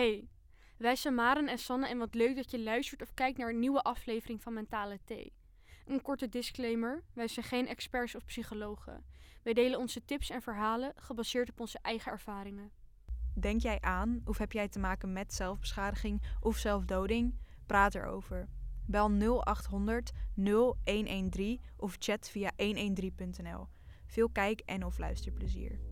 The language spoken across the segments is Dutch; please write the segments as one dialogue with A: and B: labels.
A: Hey, wij zijn Maren en Sanne en wat leuk dat je luistert of kijkt naar een nieuwe aflevering van Mentale Thee. Een korte disclaimer, wij zijn geen experts of psychologen. Wij delen onze tips en verhalen gebaseerd op onze eigen ervaringen.
B: Denk jij aan of heb jij te maken met zelfbeschadiging of zelfdoding? Praat erover. Bel 0800 0113 of chat via 113.nl. Veel kijk- en of luisterplezier.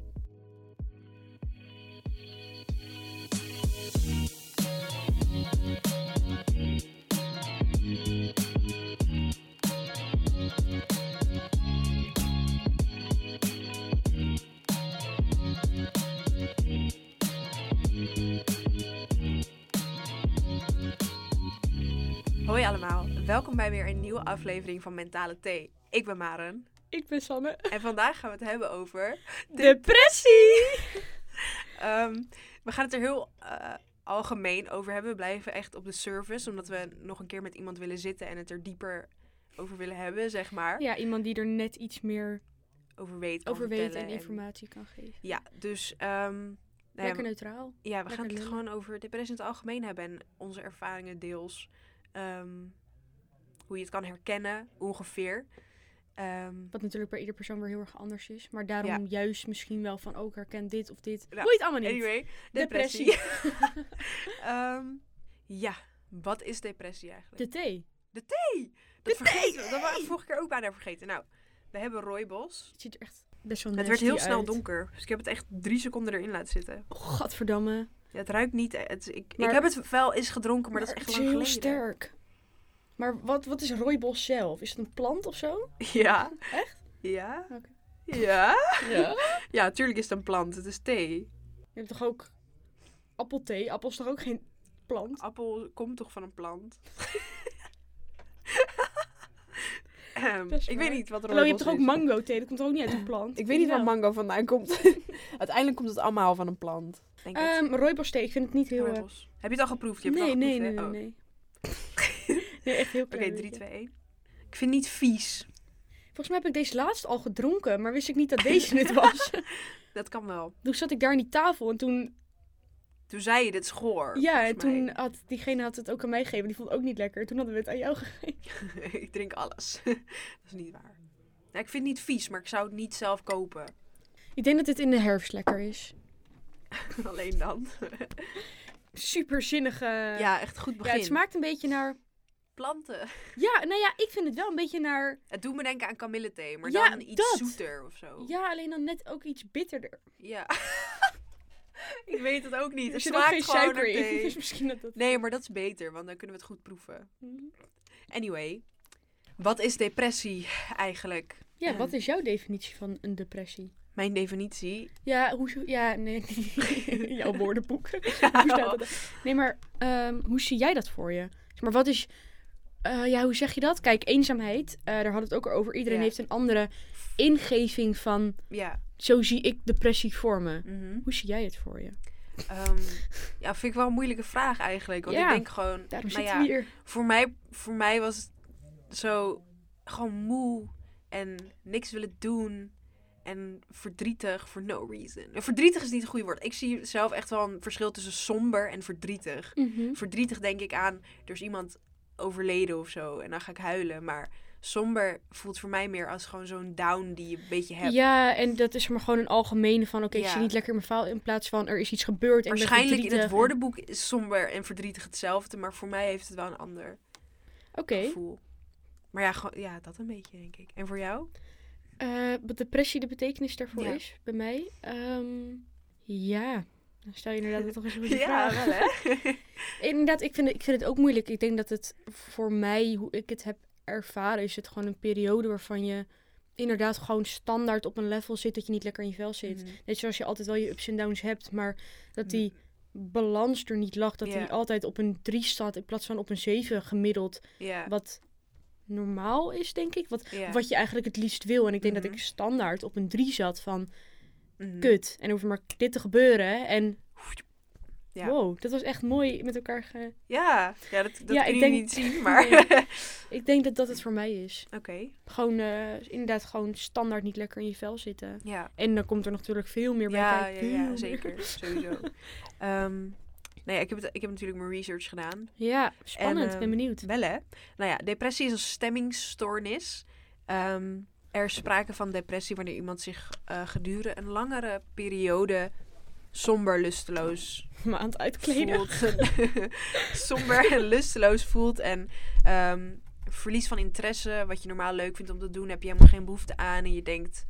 C: Hoi allemaal, welkom bij weer een nieuwe aflevering van Mentale Thee. Ik ben Maren
A: Ik ben Sanne.
C: en vandaag gaan we het hebben over...
A: Depressie!
C: Ehm, we gaan het er heel eh, algemeen over hebben. We blijven echt op de surface, omdat we nog een keer met iemand willen zitten en het er dieper over willen hebben, zeg maar.
A: Ja, iemand die er net iets meer
C: Over weet, kan
A: over weet
C: vertellen
A: en informatie kan geven.
C: Ja, dus... ja,
A: Lekker neutraal.
C: Ja, we
A: Lekker
C: gaan het
A: lullen.
C: gewoon over depressie in het algemeen hebben en onze ervaringen deels. Ehm, hoe je het kan herkennen, ongeveer. Ehm,
A: Wat natuurlijk bij ieder persoon weer heel erg anders is. Maar daarom
C: Ja.
A: juist misschien wel van, ook herken dit of dit.
C: Nou,
A: Hoe je het allemaal niet.
C: anyway,
A: Depressie.
C: depressie. Ehm, ja, wat is depressie eigenlijk?
A: De thee.
C: De thee! Dat vergeten we. Dat waren we vorige keer ook bijna vergeten. Nou, we hebben rooibos.
A: Het ziet er echt best wel
C: Het werd heel snel
A: uit.
C: donker. Dus ik heb het echt drie seconden erin laten zitten.
A: Oh, Gadverdamme.
C: Ja, het ruikt niet. Het, ik,
A: Maar-
C: ik heb het wel eens gedronken, maar, dat is echt
A: het
C: lang
A: heel
C: geleden.
A: sterk. Maar wat, wat is rooibos zelf? Is het een plant of zo?
C: Ja.
A: Echt?
C: Ja. Ja.
A: Ja.
C: Ja, tuurlijk is het een plant. Het is thee.
A: Je hebt toch ook appelthee? Appel is toch ook geen plant?
C: Appel komt toch van een plant? Ehm,
A: is
C: ik
A: waar.
C: weet niet wat
A: Hallo, je hebt
C: rooibos
A: toch ook
C: is.
A: mango thee? Dat komt ook niet uit een plant?
C: Ik weet niet waar
A: wel.
C: mango vandaan komt. Uiteindelijk komt het allemaal van een plant. Denk.
A: Ehm rooibos thee, ik vind het niet heel...
C: Rooibos. Heb je het al geproefd? Je hebt
A: nee,
C: het al
A: nee, nee,
C: geproefd,
A: nee, nee. nee, echt heel
C: Oh. Oké,
A: klein
C: 3,
A: beetje.
C: 2, 1. Ik vind het niet vies.
A: Volgens mij heb ik deze laatst al gedronken, maar wist ik niet dat deze het was.
C: Dat kan wel.
A: toen zat ik daar aan die tafel en toen...
C: Toen zei je, dit is goor.
A: Ja, en toen
C: mij.
A: had diegene had het ook aan mij gegeven. Die vond het ook niet lekker. Toen hadden we het aan jou gegeven.
C: ik drink alles. dat is niet waar. Ik vind het niet vies, maar ik zou het niet zelf kopen.
A: Ik denk dat dit in de herfst lekker is.
C: Alleen dan.
A: Super zinnige...
C: ja, echt goed
A: Ja,
C: begin.
A: het smaakt een beetje naar...
C: Planten.
A: Ja, nou ja, ik vind het wel een beetje naar...
C: Het doet me denken aan kamillethee, maar
A: Ja,
C: dan iets
A: dat.
C: zoeter of zo.
A: Ja, alleen dan net ook iets bitterder.
C: Ja. ik weet het ook niet.
A: Er zit ook
C: smaakt
A: geen suiker in. Dus misschien dat dat...
C: Nee, maar dat is beter, want dan kunnen we het goed proeven.
A: Mhm.
C: Anyway, wat is depressie eigenlijk?
A: Ja, wat is jouw definitie van een depressie?
C: Mijn definitie.
A: Ja, hoe... Ja, nee. jouw woordenboek. Nee, maar ehm, hoe zie jij dat voor je? Maar wat is... eh, ja, hoe zeg je dat? Kijk, eenzaamheid, eh, daar we het ook over. Iedereen
C: Ja.
A: heeft een andere ingeving van...
C: Ja.
A: Zo zie ik depressie voor me.
C: mhm.
A: Hoe zie jij het voor je?
C: Ehm, ja, vind ik wel een moeilijke vraag eigenlijk. Want
A: Ja,
C: ik denk gewoon,
A: Daarom
C: nou ja,
A: hier.
C: voor mij, voor mij was het zo gewoon moe en niks willen doen en verdrietig for no reason. Verdrietig is niet het goede woord. Ik zie zelf echt wel een verschil tussen somber en verdrietig.
A: Mhm.
C: Verdrietig denk ik aan, er is iemand overleden of zo en dan ga ik huilen. Maar somber voelt voor mij meer als gewoon zo'n down die je een beetje hebt.
A: Ja, en dat is maar gewoon een algemene van... Oké, ik
C: Ja.
A: zie niet lekker in mijn verhaal... in plaats van er is iets gebeurd en ik
C: Waarschijnlijk in het
A: en-
C: woordenboek is somber en verdrietig hetzelfde, maar voor mij heeft het wel een ander
A: Oké.
C: gevoel. Maar ja, gewoon, ja, dat een beetje denk ik. En voor jou?
A: Eh, wat depressie de betekenis daarvoor
C: Ja.
A: is bij mij? Ehm, ja, dan stel je inderdaad toch eens een goede
C: Ja,
A: vraag.
C: wel hè?
A: Inderdaad, ik vind, het, ik vind het ook moeilijk. Ik denk dat het voor mij, hoe ik het heb ervaren, is het gewoon een periode waarvan je inderdaad gewoon standaard op een level zit dat je niet lekker in je vel zit.
C: Mhm.
A: Net zoals je altijd wel je ups en downs hebt, maar dat
C: Mm.
A: die balans er niet lag. Dat die altijd op een 3 staat in plaats van op een 7 gemiddeld. Wat normaal is, denk ik. Wat, wat je eigenlijk het liefst wil. En ik denk
C: Mhm.
A: dat ik standaard op een 3 zat van
C: Mhm.
A: kut. En hoeft maar dit te gebeuren. En
C: Ja.
A: wow, dat was echt mooi met elkaar ge...
C: Ja, ja dat, dat
A: Ja,
C: kun
A: ik
C: je
A: denk-
C: niet zien, maar...
A: Nee. Ik denk dat dat het voor mij is.
C: Oké,
A: Gewoon eh, inderdaad gewoon standaard niet lekker in je vel zitten.
C: ja.
A: En dan komt er natuurlijk veel meer bij
C: Ja,
A: kijken.
C: Ja, zeker. Sowieso. Ehm, Ja, ik heb, het, ik heb natuurlijk mijn research gedaan.
A: Ja, spannend.
C: En,
A: ben
C: ehm,
A: benieuwd.
C: Wel hè? Nou ja, depressie is een stemmingstoornis. Ehm, er is sprake van depressie wanneer iemand zich eh, gedurende een langere periode somber, lusteloos
A: Me aan het uitkleden.
C: voelt. somber en lusteloos voelt. En ehm, verlies van interesse, wat je normaal leuk vindt om te doen, heb je helemaal geen behoefte aan. En je denkt,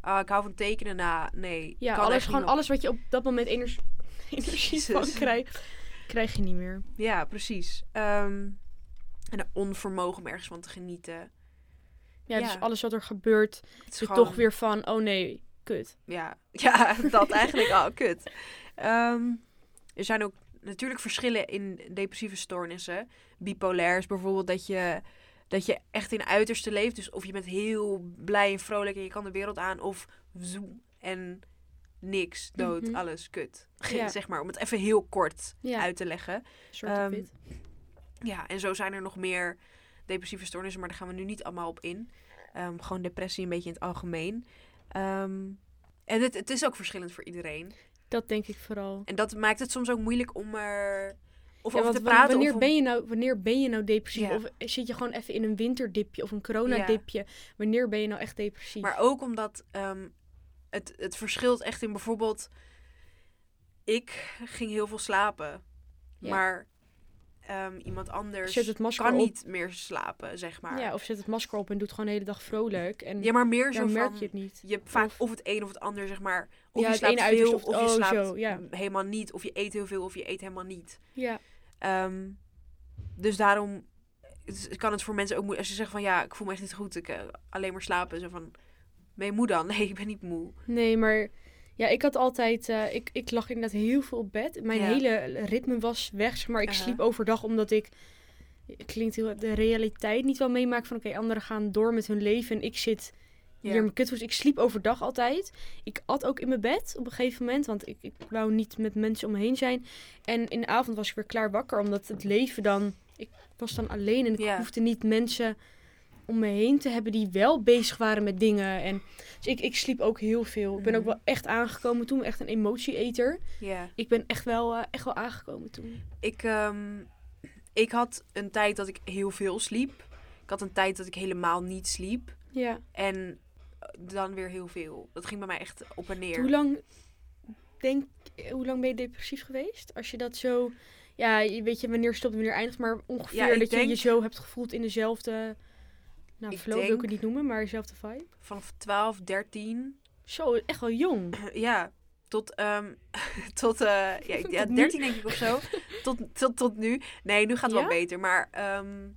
C: ah, ik hou van tekenen. Nou, nee.
A: Ja,
C: kan
A: alles, gewoon alles wat je op dat moment energie, energie
C: Jezus.
A: krijgt, krijg je niet meer.
C: Ja, precies. Ehm, en een onvermogen om ergens van te genieten.
A: Ja,
C: Ja.
A: dus alles wat er gebeurt,
C: Het is gewoon-
A: toch weer van, oh nee, kut.
C: Ja, ja dat eigenlijk al. Kut. Ehm, er zijn ook natuurlijk verschillen in depressieve stoornissen. Bipolair is bijvoorbeeld dat je, dat je echt in uiterste leeft. Dus of je bent heel blij en vrolijk en je kan de wereld aan. Of zoem en niks, dood,
A: Mhm.
C: alles, kut.
A: Ja.
C: Zeg maar, om het even heel kort
A: Ja,
C: uit te leggen. ehm. Ja, en zo zijn er nog meer depressieve stoornissen, maar daar gaan we nu niet allemaal op in. Ehm, gewoon depressie een beetje in het algemeen. Ehm, en het, het is ook verschillend voor iedereen.
A: Dat denk ik vooral.
C: En dat maakt het soms ook moeilijk om er of
A: Ja, want
C: te praten.
A: wanneer,
C: of
A: ben je nou, wanneer ben je nou depressief?
C: Ja.
A: Of zit je gewoon even in een winterdipje of een coronadipje? Wanneer ben je nou echt depressief?
C: Maar ook omdat het, het verschilt echt in bijvoorbeeld... Ik ging heel veel slapen. Maar ehm, iemand anders
A: Zet het masker
C: kan
A: op.
C: niet meer slapen, zeg maar.
A: Ja, of zet het masker op en doet gewoon de hele dag vrolijk. En
C: Ja, maar meer zo
A: dan merk
C: van...
A: je het niet.
C: Je hebt vaak
A: Of-
C: of, het een of het ander, zeg maar. Of
A: Ja,
C: je slaapt veel,
A: of-
C: of je
A: oh,
C: slaapt
A: zo, ja.
C: helemaal niet. Of je eet heel veel, of je eet helemaal niet.
A: Ja,
C: Ehm, dus daarom kan het voor mensen ook moeilijk. Als je zegt van ja, ik voel me echt niet goed, ik eh, alleen maar slapen. Zo van, ben je moe dan? Nee, ik ben niet moe.
A: nee, maar ja, ik had altijd, eh, ik, ik lag inderdaad heel veel op bed. Mijn
C: Ja.
A: hele ritme was weg, zeg maar ik
C: Aha.
A: sliep overdag omdat ik, het klinkt heel, de realiteit niet wel meemaak van oké, anderen gaan door met hun leven en ik zit hier in mijn kuthoes. Ik sliep overdag altijd. Ik at ook in mijn bed op een gegeven moment, want ik, ik wou niet met mensen om me heen zijn. En in de avond was ik weer klaar wakker, omdat het leven dan, ik was dan alleen en ik
C: Ja.
A: hoefde niet mensen om me heen te hebben die wel bezig waren met dingen. En, dus ik, ik sliep ook heel veel. Ik ben ook
C: Mhm.
A: wel echt aangekomen toen, echt een emotieeter.
C: Ja.
A: Ik ben echt wel, eh, echt wel aangekomen toen.
C: Ik, ehm, ik had een tijd dat ik heel veel sliep. Ik had een tijd dat ik helemaal niet sliep.
A: Ja.
C: En eh, dan weer heel veel. Dat ging bij mij echt op en neer.
A: Hoe lang, denk, hoe lang ben je depressief geweest? Als je dat zo, ja, je weet je wanneer stopt, wanneer eindigt, maar ongeveer
C: Ja,
A: dat je je zo hebt gevoeld in dezelfde, nou,
C: Ik
A: flow wil ik het niet noemen, maar dezelfde vibe.
C: Vanaf 12, 13.
A: Zo, echt wel jong.
C: Ja, tot, ehm, tot, eh, ja, ik- ja,
A: Tot nu?
C: 13 denk ik of zo. tot, tot, tot nu. Nee, nu gaat het
A: Ja?
C: wel beter. Maar ehm,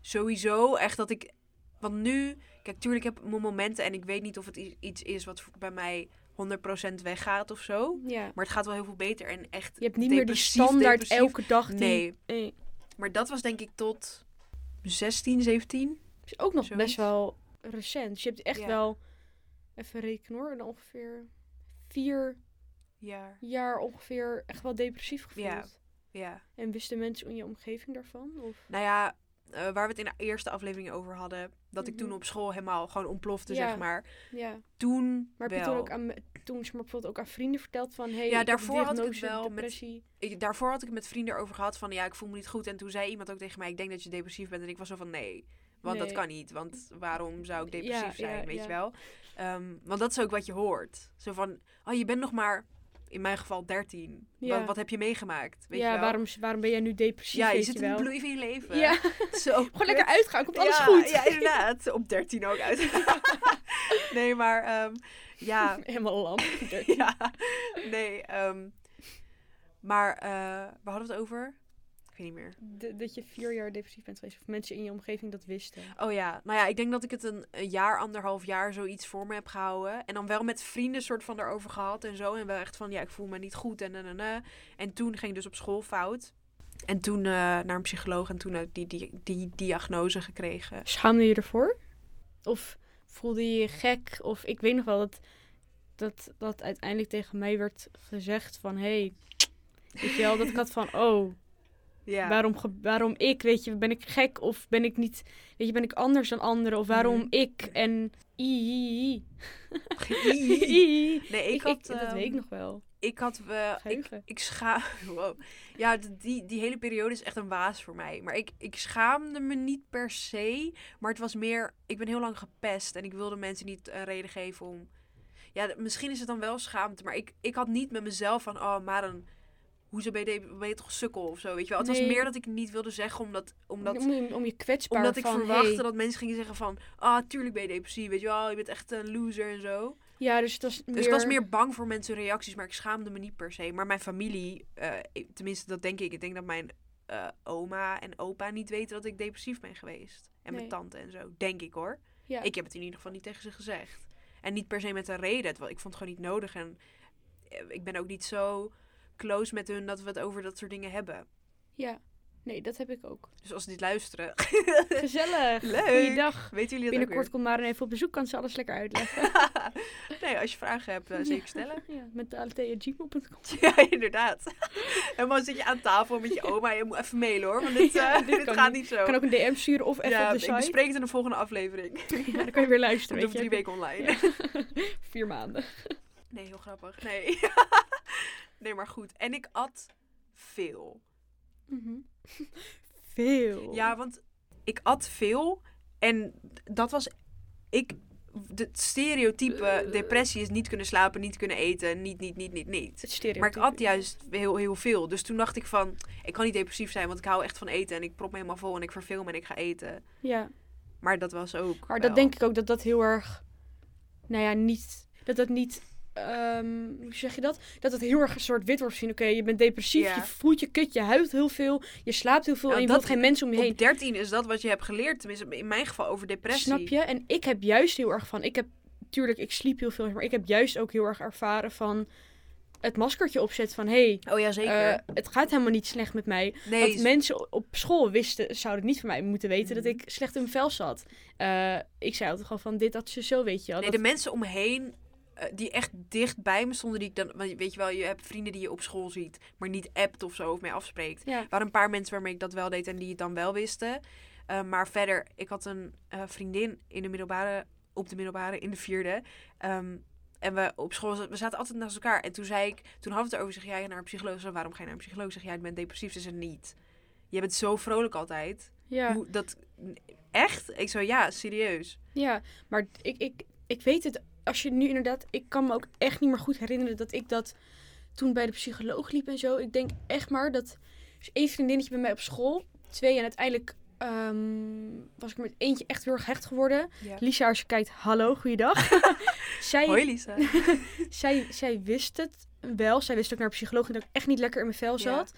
C: sowieso echt dat ik... Want nu, kijk, tuurlijk heb ik mijn momenten en ik weet niet of het iets is wat bij mij 100% weggaat of zo.
A: Ja.
C: Maar het gaat wel heel veel beter en echt
A: Je hebt niet meer die standaard
C: depressief.
A: elke dag die...
C: Nee,
A: Nee.
C: maar dat was denk ik tot 16, 17.
A: Is ook nog
C: Zoiets.
A: best wel recent. Dus je hebt echt
C: Ja.
A: wel, even rekenen hoor, ongeveer vier
C: Ja,
A: jaar ongeveer echt wel depressief gevoeld.
C: Ja. ja.
A: En wisten mensen in je omgeving daarvan? Of?
C: Nou ja, eh, waar we het in de eerste aflevering over hadden. Dat ik toen
A: Mhm.
C: op school helemaal gewoon ontplofte,
A: Ja.
C: zeg maar.
A: Ja.
C: Toen
A: Maar heb je toen ook aan, toen, maar, bijvoorbeeld ook aan vrienden verteld van... Hey,
C: Ja, daarvoor had ik het wel met-
A: depressie.
C: ik, daarvoor had ik het met vrienden over gehad van ja, ik voel me niet goed. En toen zei iemand ook tegen mij, ik denk dat je depressief bent. En ik was zo van nee, want dat kan niet. Want waarom zou ik depressief
A: Ja,
C: zijn,
A: ja,
C: weet
A: ja.
C: je wel? Ehm, want dat is ook wat je hoort. Zo van, oh je bent nog maar, in mijn geval 13.
A: Ja.
C: Wat, wat heb je meegemaakt, weet
A: ja,
C: je wel?
A: waarom, waarom ben jij nu depressief,
C: ja, je zit in de bloei van je leven.
A: Ja,
C: Zo
A: gewoon lekker uitgaan, komt alles goed.
C: Ja, inderdaad. Op 13 ook uit. nee, maar ehm, ja,
A: Helemaal lam.
C: ja, nee. ehm, maar eh waar hadden we het over? Ik weet niet meer.
A: D- dat je vier jaar depressief bent geweest. Of mensen in je omgeving dat wisten.
C: Oh ja, nou ja, ik denk dat ik het een, een jaar, anderhalf jaar zoiets voor me heb gehouden. En dan wel met vrienden soort van erover gehad en zo. En wel echt van, ja, ik voel me niet goed en en en. en. En toen ging ik dus op school fout. En toen eh, naar een psycholoog en toen heb ik die, die, die diagnose gekregen.
A: Schaamde je ervoor? Of voelde je je gek? Of ik weet nog wel dat, dat, dat uiteindelijk tegen mij werd gezegd van... Hey, weet je wel, dat ik had van... Oh,
C: Ja.
A: waarom, waarom ik? Weet je, ben ik gek? Of ben ik niet... Weet je, ben ik anders dan anderen? Of waarom
C: Mhm.
A: ik? En... i-
C: nee, ik,
A: Ik,
C: had...
A: ik- dat
C: ehm,
A: weet ik nog wel.
C: ik had... eh ik, ik schaam... Wow. Ja, die, die hele periode is echt een waas voor mij. Maar ik, ik schaamde me niet per se. Maar het was meer... Ik ben heel lang gepest. En ik wilde mensen niet een reden geven om... Ja, misschien is het dan wel schaamte. Maar ik, ik had niet met mezelf van... Oh, maar een... Hoezo ben je, de- ben je toch sukkel of zo, weet je wel? Het was meer dat ik niet wilde zeggen, omdat... omdat
A: om, je- om je kwetsbaar
C: omdat ik
A: van,
C: verwachtte
A: hey.
C: dat mensen gingen zeggen van... Ah, tuurlijk ben je depressief, weet je wel? Je bent echt een loser en zo.
A: Ja, dus het was meer...
C: Dus ik was meer bang voor mensen reacties, maar ik schaamde me niet per se. Maar mijn familie, eh, ik- tenminste dat denk ik. Ik denk dat mijn eh, oma en opa niet weten dat ik depressief ben geweest. En mijn tante en zo, denk ik hoor.
A: Ja.
C: Ik heb het in ieder geval niet tegen ze gezegd. En niet per se met een reden. Ik vond het gewoon niet nodig. En eh, ik ben ook niet zo close met hun dat we het over dat soort dingen hebben.
A: Ja. Nee, dat heb ik ook.
C: Dus als ze dit luisteren,
A: Gezellig.
C: Leuk.
A: Goeiedag.
C: weten jullie dat
A: Binnenkort komt Maren even op bezoek, kan ze alles lekker uitleggen.
C: nee, als je vragen hebt, eh, zeker stellen.
A: Ja, met altea.gmail.com.
C: Ja, inderdaad. En dan zit je aan tafel met je oma. Je moet even mailen hoor, want dit,
A: Ja,
C: eh,
A: dit
C: dit gaat
A: niet.
C: niet zo.
A: kan ook een DM sturen of even
C: ja,
A: op de
C: ik
A: site.
C: bespreek het in de volgende aflevering.
A: Ja, dan kan je weer luisteren. Je.
C: drie weken online.
A: Vier maanden.
C: Nee, heel grappig. Nee. Nee, maar goed. En ik at veel.
A: Mhm. Veel.
C: Ja, want ik at veel. En dat was... Ik... De stereotype
A: Eh.
C: depressie is niet kunnen slapen, niet kunnen eten, niet, niet, niet, niet, niet. Maar ik at juist heel, heel veel. Dus toen dacht ik van, ik kan niet depressief zijn, want ik hou echt van eten. En ik prop me helemaal vol en ik verveel me en ik ga eten.
A: Ja,
C: Maar dat was ook
A: maar
C: wel-
A: dat denk ik ook dat dat heel erg... Nou ja, niet... Dat dat niet... ehm, hoe zeg je dat? Dat het heel erg een soort wit wordt gezien. Oké, je bent depressief,
C: Ja.
A: je voelt je kut, je huilt heel veel, je slaapt heel veel
C: Nou,
A: en je wilt geen mensen om je heen.
C: Op 13 is dat wat je hebt geleerd, tenminste in mijn geval over depressie.
A: Snap je? En ik heb juist heel erg van... Ik heb, tuurlijk, ik sliep heel veel, maar ik heb juist ook heel erg ervaren van... Het maskertje opzetten van... Hé,
C: Oh ja, zeker.
A: hey, het gaat helemaal niet slecht met mij.
C: nee,
A: Want mensen op school wisten, zouden niet van mij moeten weten dat
C: Mhm.
A: ik slecht in mijn vel zat. Eh, ik zei altijd gewoon van dit, dat, ze zo, weet je wel.
C: nee,
A: Dat-
C: de mensen om me heen eh, die echt dicht bij me stonden, die ik dan, weet je wel, je hebt vrienden die je op school ziet, maar niet appt of zo of mee afspreekt.
A: ja.
C: Er waren een paar mensen waarmee ik dat wel deed en die het dan wel wisten. Eh, maar verder, ik had een eh, vriendin in de middelbare, op de middelbare, in de vierde. Ehm, en we op school, we zaten altijd naast elkaar. En toen zei ik, toen hadden we het erover, zeg jij naar een psycholoog? Zei, waarom ga je naar een psycholoog? Zeg jij, ik ben depressief. Ze zei, niet. Je bent zo vrolijk altijd.
A: Ja,
C: Hoe, dat, echt? Ik zo, ja, serieus.
A: ja, maar ik, ik, ik weet het. Als je nu inderdaad... Ik kan me ook echt niet meer goed herinneren dat ik dat toen bij de psycholoog liep en zo. Ik denk echt maar dat... Dus één vriendinnetje bij mij op school. Twee en uiteindelijk ehm, was ik met eentje echt heel erg hecht geworden.
C: Ja.
A: Lisa, als je kijkt, hallo, goeiedag. zij,
C: Hoi Lisa.
A: zij, zij wist het wel. Zij wist ook naar een psycholoog dat ik echt niet lekker in mijn vel
C: Ja.
A: zat.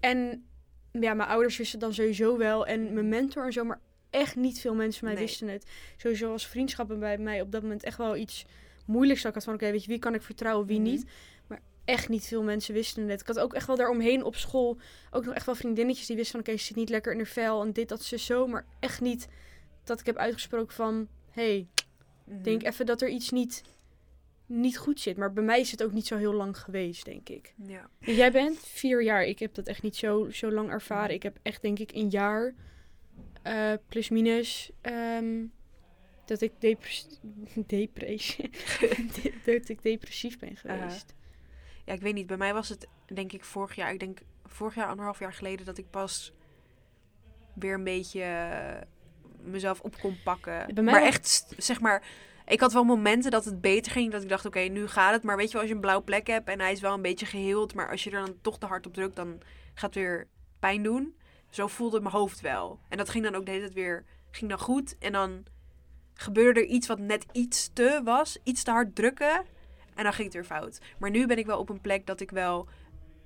A: En ja, mijn ouders wisten het dan sowieso wel. En mijn mentor en zo. Maar echt niet veel mensen van mij
C: Nee.
A: wisten het. Sowieso was vriendschappen bij mij op dat moment echt wel iets moeilijks. Dat ik had van, oké, weet je, wie kan ik vertrouwen, wie
C: Mhm.
A: niet. Maar echt niet veel mensen wisten het. Ik had ook echt wel daaromheen op school ook nog echt wel vriendinnetjes die wisten van, oké, ze zit niet lekker in haar vel. En dit, dat, ze zo. Maar echt niet dat ik heb uitgesproken van, hey,
C: Mhm.
A: denk even dat er iets niet, niet goed zit. Maar bij mij is het ook niet zo heel lang geweest, denk ik.
C: Ja.
A: Jij bent vier jaar. Ik heb dat echt niet zo, zo lang ervaren. Ik heb echt, denk ik, een jaar eh, plus minus ehm, dat ik depres depressie dat ik depressief ben geweest.
C: ja, ik weet niet. Bij mij was het denk ik vorig jaar. Ik denk vorig jaar, anderhalf jaar geleden, dat ik pas weer een beetje eh, mezelf op kon pakken.
A: Bij mij
C: maar echt, zeg maar. Ik had wel momenten dat het beter ging. Dat ik dacht, oké, nu gaat het. Maar weet je wel, als je een blauwe plek hebt en hij is wel een beetje geheeld. Maar als je er dan toch te hard op drukt, dan gaat het weer pijn doen. Zo voelde mijn hoofd wel. En dat ging dan ook de hele tijd weer, ging dan goed. En dan gebeurde er iets wat net iets te was. Iets te hard drukken. En dan ging het weer fout. Maar nu ben ik wel op een plek dat ik wel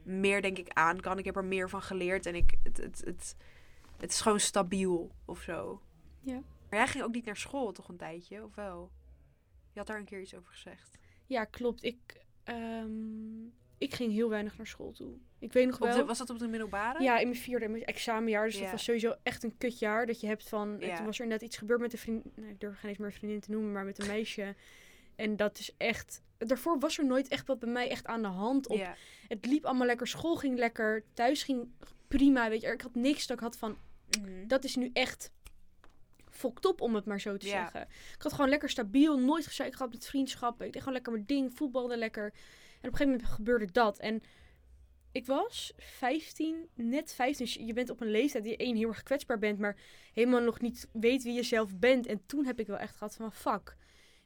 C: meer, denk ik, aan kan. Ik heb er meer van geleerd. En ik, het, het, het, het is gewoon stabiel of zo.
A: Ja.
C: Maar jij ging ook niet naar school toch een tijdje, of wel? Je had daar een keer iets over gezegd.
A: Ja, klopt. Ik, ehm, ik ging heel weinig naar school toe. Ik weet nog wel.
C: de, was dat op de middelbare?
A: Ja, in mijn vierde, in mijn examenjaar. Dus
C: Ja.
A: dat was sowieso echt een kutjaar. Dat je hebt van...
C: Ja.
A: Toen was er net iets gebeurd met een vriend... Nou, ik durf geen eens meer vriendin te noemen, maar met een meisje. En dat is echt... Daarvoor was er nooit echt wat bij mij echt aan de hand. Op.
C: Ja.
A: Het liep allemaal lekker. School ging lekker. Thuis ging prima. Weet je, ik had niks dat ik had van...
C: Mhm.
A: Dat is nu echt fokt op, om het maar zo te
C: Ja.
A: zeggen. Ik had gewoon lekker stabiel, nooit gezeik gehad met vriendschappen. Ik deed gewoon lekker mijn ding, voetbalde lekker. En op een gegeven moment gebeurde dat. En ik was 15, net 15. Dus je bent op een leeftijd die één heel erg kwetsbaar bent, maar helemaal nog niet weet wie je zelf bent. En toen heb ik wel echt gehad van fuck.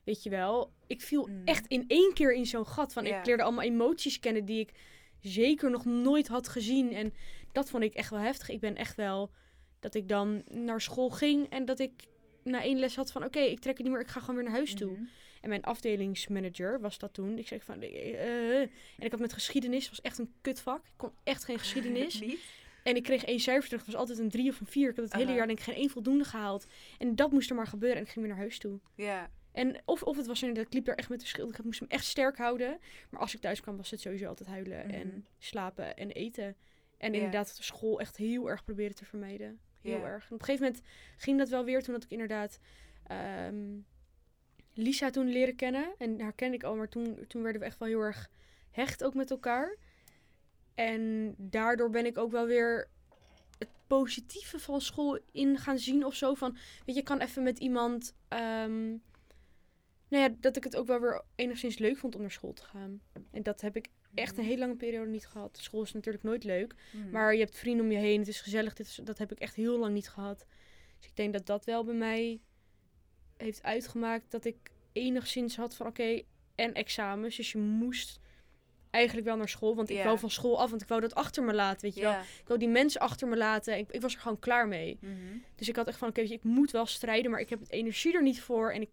A: Weet je wel, ik viel
C: Mm.
A: echt in één keer in zo'n gat van ik leerde allemaal emoties kennen die ik zeker nog nooit had gezien. En dat vond ik echt wel heftig. Ik ben echt wel dat ik dan naar school ging en dat ik na één les had van oké, ik trek het niet meer, ik ga gewoon weer naar huis toe. En mijn afdelingsmanager was dat toen. Ik zei van, eh, eh. en ik had met geschiedenis, was echt een kutvak. Ik kon echt geen geschiedenis. En ik kreeg één cijfer terug, dat was altijd een drie of een vier. Ik had het hele jaar denk ik geen één voldoende gehaald. En dat moest er maar gebeuren en ik ging weer naar huis toe.
C: Ja.
A: En of, of het was inderdaad, ik liep daar echt met de schild. Ik moest hem echt sterk houden. Maar als ik thuis kwam, was het sowieso altijd huilen
C: Mhm.
A: en slapen en eten. En inderdaad de school echt heel erg proberen te vermijden. Heel erg. En op een gegeven moment ging dat wel weer. Toen had ik inderdaad ehm, Lisa toen leren kennen. En haar kende ik al, maar toen, toen werden we echt wel heel erg hecht ook met elkaar. En daardoor ben ik ook wel weer het positieve van school in gaan zien of zo. Van, weet je, kan even met iemand... ehm, nou ja, dat ik het ook wel weer enigszins leuk vond om naar school te gaan. En dat heb ik echt een hele lange periode niet gehad. School is natuurlijk nooit leuk.
C: Mhm.
A: Maar je hebt vrienden om je heen, het is gezellig. Dit is, dat heb ik echt heel lang niet gehad. Dus ik denk dat dat wel bij mij heeft uitgemaakt dat ik enigszins had van oké, en examens. Dus je moest eigenlijk wel naar school. Want ik wou van school af, want ik wou dat achter me laten, weet je wel. Ik wou die mensen achter me laten. Ik, ik was er gewoon klaar mee.
C: Mhm.
A: Dus ik had echt van oké, ik moet wel strijden, maar ik heb het energie er niet voor. En ik,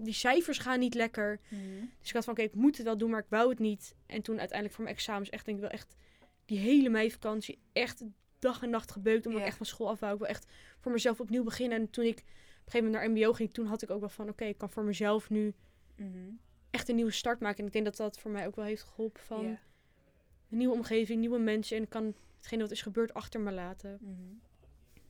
A: die cijfers gaan niet lekker.
C: Mhm.
A: Dus ik had van, oké, ik moet het wel doen, maar ik wou het niet. En toen uiteindelijk voor mijn examens echt, denk ik wel echt, die hele meivakantie, echt dag en nacht gebeukt. Omdat ik echt van school af wou. Ik wil echt voor mezelf opnieuw beginnen. En toen ik gegeven moment naar mbo ging, toen had ik ook wel van, oké, ik kan voor mezelf nu
C: Mhm.
A: echt een nieuwe start maken. En ik denk dat dat voor mij ook wel heeft geholpen van een nieuwe omgeving, nieuwe mensen. En ik kan hetgene wat is gebeurd achter me laten.
C: Mhm.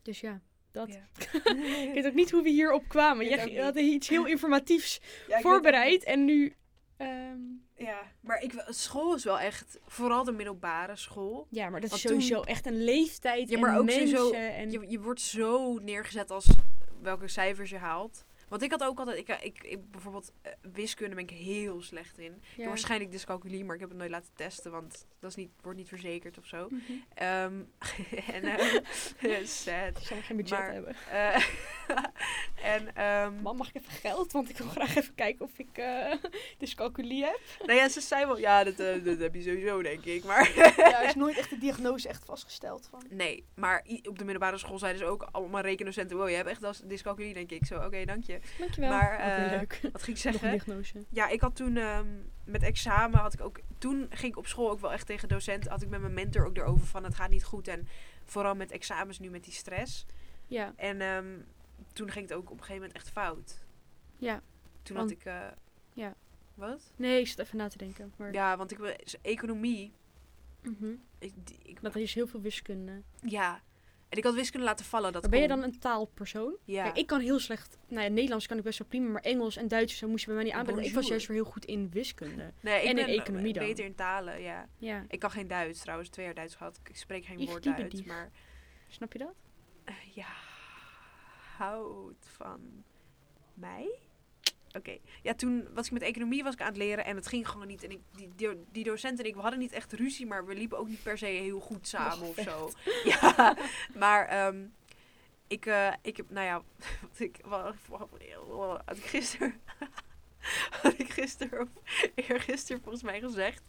A: Dus ja, dat.
C: Ja.
A: Ik weet ook niet hoe we hierop kwamen. Jij had iets heel informatiefs
C: Ja,
A: voorbereid. En nu... ehm,
C: Ja, maar ik, school is wel echt, vooral de middelbare school.
A: Ja, maar dat is
C: Want toen-
A: sowieso echt een leeftijd
C: Ja,
A: en
C: maar ook
A: mensen
C: sowieso-
A: en...
C: Je, je wordt zo neergezet als welke cijfers je haalt. Want ik had ook altijd, ik, ik, ik bijvoorbeeld eh, wiskunde ben ik heel slecht in. Ik heb waarschijnlijk dyscalculie, maar ik heb het nooit laten testen, want dat is niet, wordt niet verzekerd of zo.
A: Mhm.
C: Ehm, en ehm sad.
A: Ik zou geen budget
C: Maar-
A: hebben.
C: Eh, en ehm,
A: Mam, mag ik even geld? Want ik wil graag even kijken of ik eh dyscalculie heb.
C: nou ja, ze zei wel, ja, dat, dat heb je sowieso, denk ik. Maar
A: ja, er is nooit echt de diagnose echt vastgesteld van.
C: nee, maar op de middelbare school zeiden ze ook allemaal rekendocenten, wow, je hebt echt als dyscalculie, denk ik. Zo, oké, dank je.
A: Dankjewel.
C: Maar,
A: Ook weer
C: eh,
A: leuk.
C: Wat ging ik zeggen?
A: diagnose.
C: Ja, ik had toen ehm, met examen had ik ook. Toen ging ik op school ook wel echt tegen docent. Had ik met mijn mentor ook erover van het gaat niet goed. En vooral met examens nu met die stress.
A: Ja,
C: En ehm, toen ging het ook op een gegeven moment echt fout.
A: ja.
C: Toen
A: Want-
C: had ik. eh,
A: ja.
C: Wat?
A: Nee, ik zit even na te denken. Maar,
C: Ja, want ik wil economie.
A: Mhm.
C: Ik, die- ik,
A: Dat is heel veel wiskunde.
C: ja. En ik had wiskunde laten vallen. Dat
A: Maar ben je dan een taalpersoon?
C: Ja.
A: Kijk, ik kan heel slecht... Nou ja, Nederlands kan ik best wel prima, maar Engels en Duits zo moest je bij mij niet aanbrengen. Maar Ik was juist weer heel goed in wiskunde.
C: nee, ik
A: en in
C: ben
A: economie dan.
C: beter in talen, ja.
A: Ja,
C: Ik kan geen Duits trouwens. Twee jaar Duits gehad. Ik spreek geen woord Duits. Maar
A: snap je dat?
C: Eh, ja, houdt van mij. Oké, ja, toen was ik met economie was ik aan het leren en het ging gewoon niet. En ik, die, die, die docent en ik, we hadden niet echt ruzie, maar we liepen ook niet per se heel goed samen of zo. Ja, maar ehm, ik, eh, ik heb, nou ja, wat ik, wat, wat- ik gisteren, had ik gisteren of eergisteren volgens mij gezegd,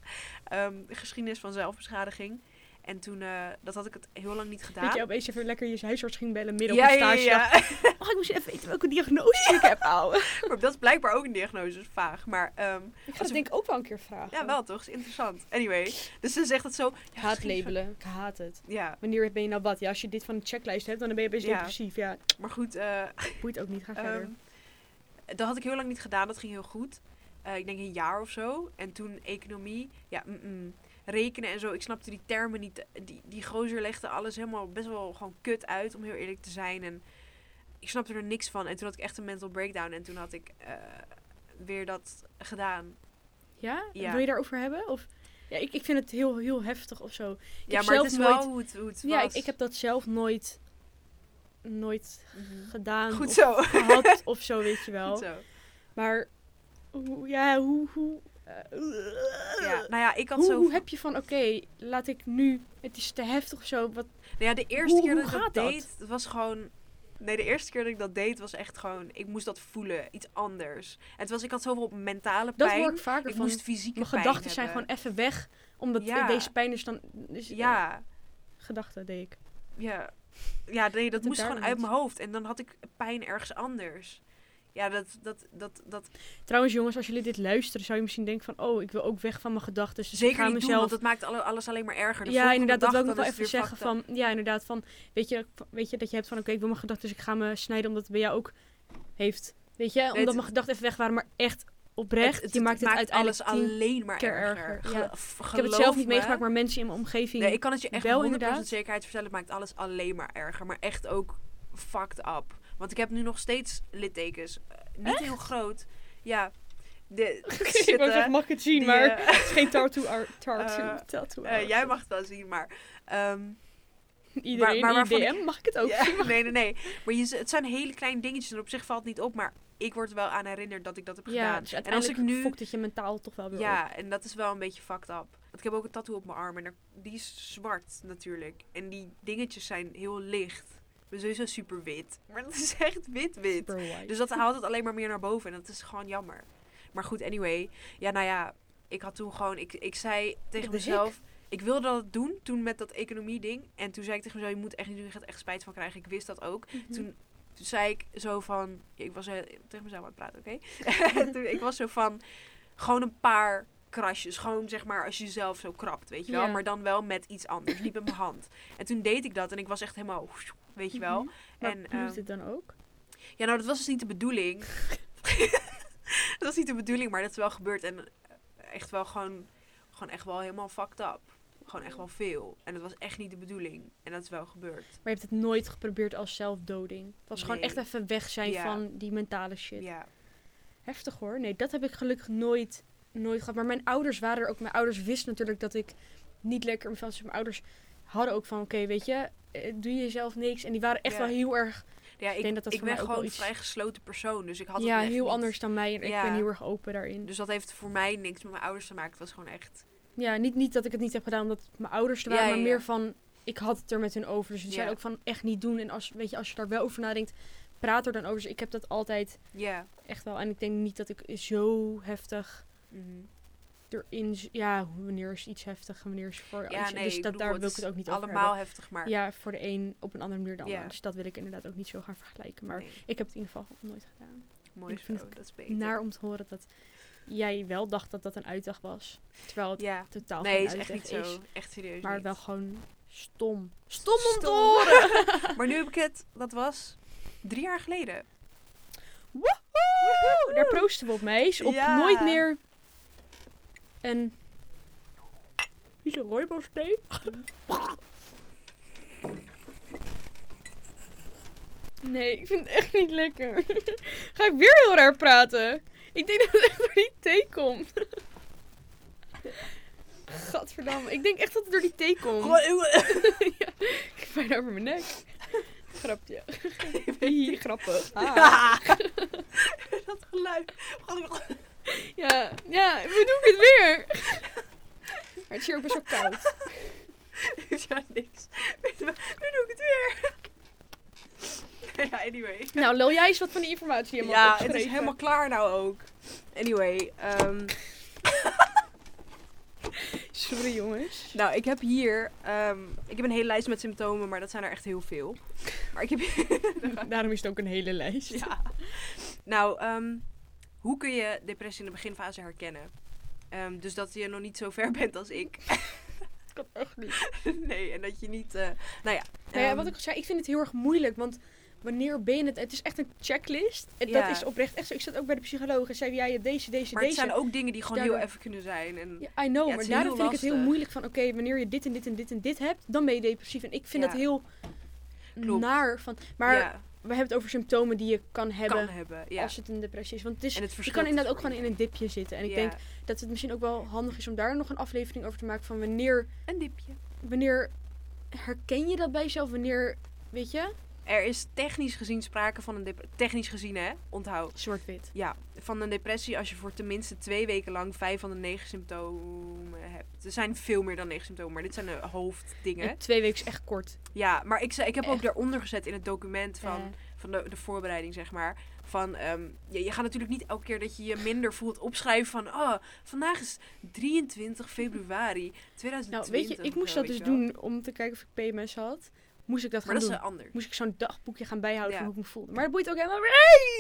C: ehm, geschiedenis van zelfbeschadiging. En toen, eh, dat had ik het heel lang niet gedaan.
A: Dat je opeens even lekker je huisarts ging bellen midden
C: ja,
A: op een stage.
C: ja, ja.
A: Mag ik moest even weten welke diagnose ik heb, ouwe?
C: Maar dat is blijkbaar ook een diagnose, dus vaag. Maar ehm,
A: Ik ga dat denk ik ook wel een keer vragen.
C: ja, wel toch? Is interessant. Anyway, dus ze zegt het zo.
A: Haat labelen. Ik haat het.
C: Ja,
A: Wanneer ben je nou wat? Ja, als je dit van een checklist hebt, dan ben je
C: Ja.
A: depressief. Ja,
C: maar goed. eh
A: boeit ook niet. Ga verder.
C: ehm, dat had ik heel lang niet gedaan. Dat ging heel goed. Eh, ik denk een jaar of zo. En toen economie. Ja, mm-mm. Rekenen en zo. Ik snapte die termen niet. Die, die gozer legde alles helemaal best wel gewoon kut uit, om heel eerlijk te zijn. En ik snapte er niks van. En toen had ik echt een mental breakdown. En toen had ik eh, weer dat gedaan.
A: ja?
C: ja.
A: Wil je daarover hebben? Of... Ja, ik, ik vind het heel, heel heftig of zo. Ik
C: ja, maar het is
A: nooit...
C: wel hoe het, hoe het
A: Ja, ik,
C: was.
A: ik heb dat zelf nooit nooit
C: Mhm.
A: gedaan
C: Goed
A: of
C: zo.
A: gehad of zo, weet je wel.
C: Goed zo.
A: Maar hoe, ja, hoe, hoe,
C: Ja, nou ja, ik had
A: hoe,
C: zo...
A: hoe heb je van, oké, laat ik nu, het is te heftig of zo. Wat,
C: Nou ja, de eerste
A: Hoe-
C: keer dat ik dat
A: dat?
C: deed, was gewoon... Nee, de eerste keer dat ik dat deed was echt gewoon... Ik moest dat voelen, iets anders. Het was, ik had zoveel mentale
A: dat
C: pijn.
A: hoor ik vaker
C: ik
A: van,
C: moest fysieke
A: mijn
C: pijn
A: gedachten zijn gewoon even weg. Omdat
C: Ja.
A: deze pijn is dan, dus, eh,
C: Ja,
A: gedachten deed ik.
C: ja. Ja, nee, dat
A: het
C: moest gewoon uit mijn hoofd. En dan had ik pijn ergens anders. Ja, dat... dat, dat, dat
A: Trouwens jongens, als jullie dit luisteren, zou je misschien denken van, oh, ik wil ook weg van mijn gedachten. Dus ik
C: zeker
A: ga
C: niet doen,
A: mezelf
C: want het maakt alle- alles alleen maar erger. De
A: ja, inderdaad, dat wil ik nog wel even zeggen van, ja, inderdaad, van, weet je, weet je dat je hebt van, oké, ik wil mijn gedachten, dus ik ga me snijden omdat het bij jou ook heeft, weet je, omdat
C: het-
A: mijn gedachten even weg waren, maar echt oprecht,
C: Het- het-
A: je maakt het,
C: maakt
A: uiteindelijk
C: alles alleen maar erger.
A: ja. Ik heb het zelf niet
C: me.
A: meegemaakt, maar mensen in mijn omgeving,
C: Nee, ik kan het je echt
A: wel
C: 100%
A: inderdaad.
C: zekerheid vertellen. Het maakt alles alleen maar erger. Maar echt ook fucked up. Want ik heb nu nog steeds littekens. Eh, niet heel groot. Ja. De,
A: ik wou zeggen, mag ik het zien,
C: Die,
A: maar
C: eh,
A: het is geen tattoo, tattoo,
C: Eh,
A: tattoo
C: jij mag het wel zien, maar... ehm,
A: Iedereen
C: maar ik-
A: DM, mag ik het ook
C: ja,
A: zien?
C: nee, nee, nee. Maar je, het zijn hele kleine dingetjes en op zich valt het niet op. Maar ik word er wel aan herinnerd dat ik dat heb
A: Ja,
C: gedaan.
A: dus
C: en als ik nu...
A: fokt het je mentaal toch wel weer op.
C: Ja, en dat is wel een beetje fucked up. Want ik heb ook een tattoo op mijn arm en er- die is zwart natuurlijk. En die dingetjes zijn heel licht. Ben sowieso super wit. Maar dat is echt wit-wit. Dus dat haalt het alleen maar meer naar boven en dat is gewoon jammer. Maar goed, anyway. Ja, nou ja, ik had toen gewoon... Ik, ik zei tegen mezelf... Ik wilde dat doen toen met dat economie-ding. En toen zei ik tegen mezelf, je moet echt niet doen, je gaat echt spijt van krijgen. Ik wist dat ook.
A: Mhm.
C: Toen, toen zei ik zo van... Ik was eh, tegen mezelf aan het praten, oké? Ik was zo van... Gewoon een paar krasjes. Gewoon zeg maar als je jezelf zo krabt, weet je wel. Maar dan wel met iets anders. Niet met mijn hand. En toen deed ik dat en ik was echt helemaal... Weet je wel.
A: Mhm.
C: En,
A: bloedt
C: ehm,
A: het dan ook?
C: Ja, nou dat was dus niet de bedoeling. dat was niet de bedoeling, maar dat is wel gebeurd. En eh, echt wel gewoon... Gewoon echt wel helemaal fucked up. Gewoon echt wel veel. En dat was echt niet de bedoeling. En dat is wel gebeurd.
A: Maar je hebt het nooit geprobeerd als zelfdoding. Het was gewoon echt even weg zijn
C: Ja.
A: van die mentale shit.
C: Ja.
A: Heftig hoor. Nee, dat heb ik gelukkig nooit, nooit gehad. Maar mijn ouders waren er ook. Mijn ouders wisten natuurlijk dat ik niet lekker me. Dus mijn ouders hadden ook van, oké, weet je, eh, doe jezelf niks. En die waren echt
C: Ja.
A: wel heel erg,
C: Ja, ik,
A: denk dat dat
C: ik ben gewoon
A: iets-
C: vrij gesloten persoon. Dus ik had
A: ja, heel
C: niet-
A: anders dan mij. En
C: Ja.
A: ik ben heel erg open daarin.
C: Dus dat heeft voor mij niks met mijn ouders te maken. Het was gewoon echt...
A: Ja, niet, niet dat ik het niet heb gedaan omdat mijn ouders er waren, maar meer van, ik had het er met hun over. Dus die
C: Ja.
A: zeiden ook van, echt niet doen. En als, weet je, als je daar wel over nadenkt, praat er dan over. Dus ik heb dat altijd
C: Ja.
A: echt wel. En ik denk niet dat ik zo heftig
C: Mhm.
A: erin... z- Ja, wanneer is iets heftig en wanneer is voor
C: Ja,
A: iets...
C: nee,
A: dus dat, daar wil ik het ook niet over
C: Allemaal
A: hebben.
C: heftig, maar...
A: Ja, voor de een op een andere manier dan
C: Ja.
A: Dus dat wil ik inderdaad ook niet zo gaan vergelijken. Maar
C: nee,
A: ik heb het in ieder geval nooit gedaan.
C: mooi zo, dat is beter.
A: Naar om te horen dat jij wel dacht dat dat een uitdag was. Terwijl het
C: Ja.
A: totaal
C: Nee,
A: geen
C: is echt niet
A: is.
C: zo. Echt serieus
A: Maar
C: niet.
A: wel gewoon stom. Stom om te horen!
C: Maar nu heb ik het... Dat was drie jaar geleden.
A: Woehoe! Daar proosten we op, meis. Op
C: Ja.
A: nooit meer een... Is een rooibos thee? Nee, ik vind het echt niet lekker. Ga ik weer heel raar praten? Ik denk dat het echt door die thee komt. Gadverdamme. Ik denk echt dat het door die thee komt. ja, ik heb bijna over mijn nek. Grapje. Grappig. Ah.
C: dat geluid.
A: Ja, ja, we doen het weer. Maar het is hier ook best wel koud.
C: ja, niks. Weet je wat? Nu doe ik het weer. ja, anyway.
A: Nou, lul jij eens wat van die informatie helemaal
C: Ja, het is helemaal klaar nou ook. Anyway, ehm,
A: Sorry jongens.
C: nou, ik heb hier, ehm, ik heb een hele lijst met symptomen, maar dat zijn er echt heel veel. Maar ik heb
A: Daarom is het ook een hele lijst.
C: ja. Nou, ehm, hoe kun je depressie in de beginfase herkennen? Ehm, dus dat je nog niet zo ver bent als ik.
A: Dat kan echt niet.
C: nee, en dat je niet, eh, nou ja.
A: Nou ja,
C: ehm,
A: wat ik al zei, ik vind het heel erg moeilijk. Want wanneer ben je het... Het is echt een checklist. En
C: Ja.
A: Dat is oprecht echt zo. Ik zat ook bij de psycholoog en zei, ja, je hebt deze, deze,
C: maar het
A: deze.
C: zijn ook dingen die gewoon
A: Daardoor-
C: heel even kunnen zijn. En,
A: Ja, I know,
C: Ja,
A: maar daarom vind ik het heel moeilijk van... Oké, wanneer je dit en dit en dit en dit hebt, dan ben je depressief. En ik vind
C: Ja.
A: dat heel
C: Klopt.
A: naar. Van, maar
C: ja,
A: we hebben het over symptomen die je kan hebben
C: kan hebben. Ja.
A: als het een depressie is. Want het is,
C: het
A: je kan inderdaad ook gewoon in een dipje zitten. En ik
C: Ja,
A: denk dat het misschien ook wel handig is om daar nog een aflevering over te maken. Van wanneer,
C: Een dipje.
A: wanneer herken je dat bij jezelf? Wanneer, weet je?
C: Er is technisch gezien sprake van een depressie. Technisch gezien, hè? Onthoud.
A: Zwart-wit.
C: Ja, van een depressie als je voor tenminste twee weken lang vijf van de negen symptomen hebt. Er zijn veel meer dan negen symptomen, maar dit zijn de hoofddingen.
A: En twee weken is echt kort.
C: Ja, maar ik, ik heb ook
A: Echt.
C: daaronder gezet in het document van,
A: Eh.
C: van de, de voorbereiding, zeg maar. Van, ehm, je, je gaat natuurlijk niet elke keer dat je je minder voelt opschrijven van... Oh, vandaag is 23 februari 2020.
A: Nou, weet je, ik moest dat dus doen om te kijken of ik PMS had. Moest ik dat
C: Maar
A: gaan
C: dat
A: doen.
C: anders.
A: Moest ik zo'n dagboekje gaan bijhouden
C: Ja.
A: van hoe ik me voelde. Maar dat boeit ook helemaal,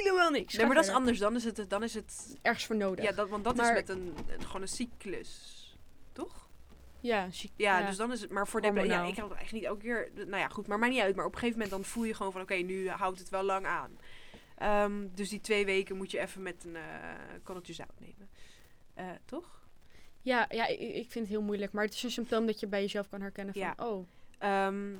A: helemaal niks.
C: Nee, maar dat is anders. Dan is het, dan is het
A: Ergens voor nodig.
C: ja, dat, want dat
A: Maar-
C: is met een, een- gewoon een cyclus. Toch?
A: Ja, ziek.
C: Ja, dus dan is het. Maar voor de. Ja,
A: Hormonaal.
C: ik heb het echt niet elke keer. Nou ja, goed, maar maakt niet uit. Maar op een gegeven moment dan voel je gewoon van: oké, nu houdt het wel lang aan. Ehm, dus die twee weken moet je even met een korreltje zout nemen. Eh, toch?
A: Ja, ja ik, ik vind het heel moeilijk. Maar het is een symptoom dat je bij jezelf kan herkennen van...
C: Ja.
A: Oh,
C: Ehm,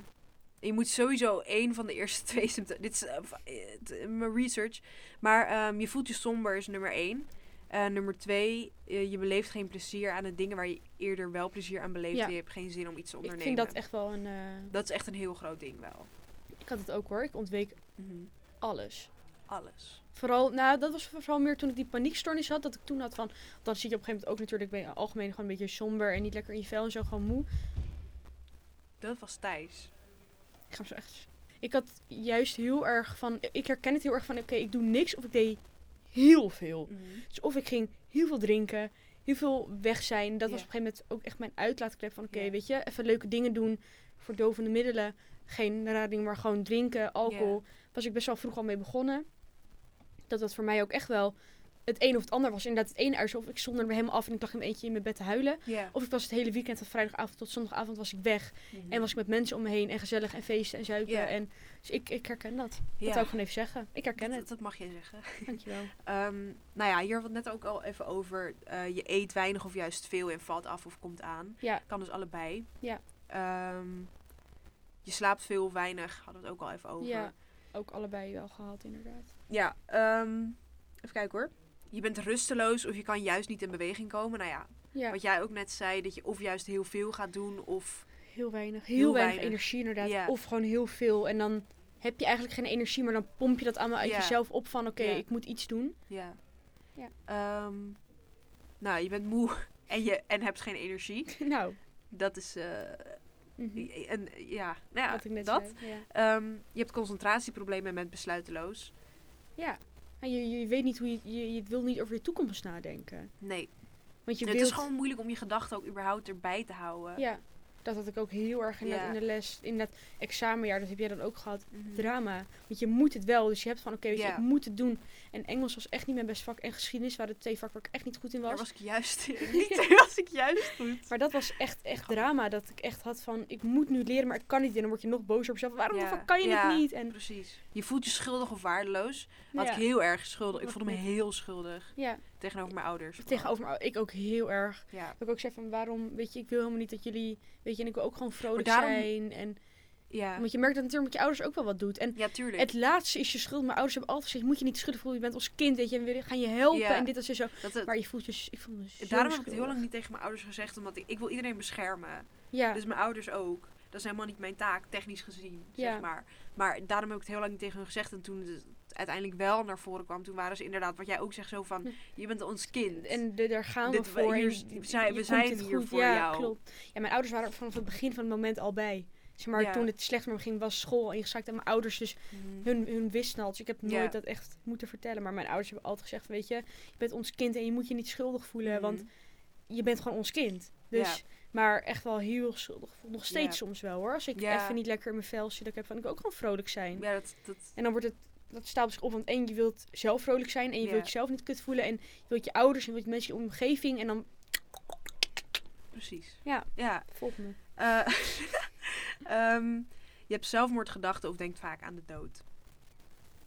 C: je moet sowieso één van de eerste twee symptomen. Dit is eh, eh, het- mijn research. Maar ehm, je voelt je somber is nummer één. Eh, nummer twee, eh, je beleeft geen plezier aan de dingen waar je eerder wel plezier aan beleeft.
A: Ja.
C: Je hebt geen zin om iets te
A: ik
C: ondernemen.
A: vind dat echt wel een... eh,
C: Dat is echt een heel groot ding wel.
A: ik had het ook hoor. Ik ontweek
C: Mhm.
A: alles.
C: Alles.
A: Vooral, nou, dat was vooral meer toen ik die paniekstoornis had. Dat ik toen had van, dan zit je op een gegeven moment ook natuurlijk, ben je algemeen gewoon een beetje somber en niet lekker in je vel en zo, gewoon moe.
C: Dat was Thijs.
A: Ik ga hem zo echt. Ik had juist heel erg van, ik herken het heel erg van, oké, ik doe niks of ik deed heel veel. Dus of ik ging heel veel drinken, heel veel weg zijn. Dat was op een gegeven moment ook echt mijn uitlaatklep van, oké, weet je, even leuke dingen doen, verdovende middelen. Geen rare dingen, maar gewoon drinken, alcohol. Was ik best wel vroeg al mee begonnen. Dat dat voor mij ook echt wel het een of het ander was. Inderdaad, het ene uur of ik zonder me helemaal af en ik lag in mijn eentje in mijn bed te huilen. Of ik was het hele weekend van vrijdagavond tot zondagavond was ik weg. En was ik met mensen om me heen en gezellig en feesten en zuipen. En, dus ik, ik herken dat.
C: ja.
A: Dat zou ik gewoon even zeggen. Ik herken
C: dat,
A: het.
C: dat mag je zeggen.
A: Dankjewel.
C: Ehm, nou ja, hier we het net ook al even over. eh, je eet weinig of juist veel en valt af of komt aan.
A: Ja.
C: Kan dus allebei.
A: Ja.
C: Ehm, je slaapt veel of weinig. Hadden we het ook al even over.
A: Ja. Ook allebei wel gehad, inderdaad.
C: Ja, ehm, even kijken hoor. Je bent rusteloos of je kan juist niet in beweging komen. Nou ja,
A: Ja,
C: wat jij ook net zei, dat je of juist heel veel gaat doen of...
A: heel weinig. Heel,
C: Heel
A: weinig,
C: weinig.
A: energie inderdaad. Of gewoon heel veel. En dan heb je eigenlijk geen energie, maar dan pomp je dat allemaal uit jezelf op van oké, ik moet iets doen.
C: Ja.
A: Ja.
C: Ehm, nou, je bent moe en, je, en hebt geen energie.
A: nou,
C: Dat is... eh,
A: mhm.
C: en, ja, nou ja,
A: wat ik net
C: dat.
A: zei. Ja.
C: Ehm, je hebt concentratieproblemen en bent besluiteloos.
A: ja. En je, je weet niet hoe je, je, je wil niet over je toekomst nadenken.
C: Nee,
A: Want je
C: het
A: wilt,
C: is gewoon moeilijk om je gedachten ook überhaupt erbij te houden.
A: Ja, dat had ik ook heel erg in, dat, in de les. In dat examenjaar, dat heb jij dan ook gehad.
C: Mhm.
A: Drama. Want je moet het wel. Dus je hebt van, oké, je,
C: Ja.
A: ik moet het doen. En Engels was echt niet mijn best vak. En geschiedenis waren de twee vakken waar ik echt niet goed in was.
C: Daar was ik juist niet. Was ik juist goed.
A: Maar dat was echt, echt drama. Dat ik echt had van, ik moet nu leren, maar ik kan niet. En dan word je nog bozer op jezelf. Waarom
C: Ja.
A: kan je het niet? En
C: Precies. Je voelt je schuldig of waardeloos. Had ik heel erg schuldig. Ik voelde me heel schuldig
A: ja,
C: tegenover mijn ouders.
A: tegenover me, ik ook heel erg.
C: Ja.
A: Dat ik ook zei van, waarom, weet je, ik wil helemaal niet dat jullie, weet je, en ik wil ook gewoon vrolijk
C: daarom-
A: zijn. En,
C: Ja.
A: want je merkt dat natuurlijk met je ouders ook wel wat doet. En
C: ja, tuurlijk.
A: Het laatste is je schuld. Mijn ouders hebben altijd gezegd, moet je niet schuldig voelen. Je bent ons kind, weet je. En we gaan je helpen
C: Ja.
A: en dit en zo.
C: dat het,
A: Maar je voelt je, ik voel me zo
C: daarom heb ik het heel lang niet tegen mijn ouders gezegd. Omdat ik, ik wil iedereen beschermen.
A: Ja,
C: Dus mijn ouders ook. Dat is helemaal niet mijn taak, technisch gezien,
A: Ja.
C: zeg maar. Maar daarom heb ik het heel lang niet tegen hun gezegd. En toen uiteindelijk wel naar voren kwam, toen waren ze inderdaad, wat jij ook zegt, zo van,
A: Ja.
C: je bent ons kind.
A: en de, daar gaan we
C: Dit-
A: voor.
C: hier
A: je-
C: we zijn- hier
A: goed.
C: voor
A: ja,
C: jou.
A: klopt. Ja, mijn ouders waren vanaf het begin van het moment al bij. Zeg maar,
C: Ja.
A: toen het slecht met me ging, was school ingezakt. En mijn ouders dus,
C: Mhm.
A: hun, hun wisten al. Dus ik heb nooit
C: Ja.
A: dat echt moeten vertellen. Maar mijn ouders hebben altijd gezegd, weet je, je bent ons kind en je moet je niet schuldig voelen.
C: Mhm.
A: Want je bent gewoon ons kind. Dus,
C: Ja.
A: maar echt wel heel schuldig. Nog steeds soms wel hoor. Als ik even niet lekker in mijn vel zit, ik heb van, ik ook gewoon vrolijk zijn.
C: Ja, dat, dat,
A: En dan wordt het, dat stapelt zich op. Want één, je wilt zelf vrolijk zijn. En je
C: Ja.
A: wilt jezelf niet kut voelen. En je wilt je ouders en je wilt mensen in je omgeving. En dan,
C: precies.
A: Ja.
C: Ja.
A: volg me.
C: Eh, ehm, je hebt zelfmoordgedachten of denkt vaak aan de dood.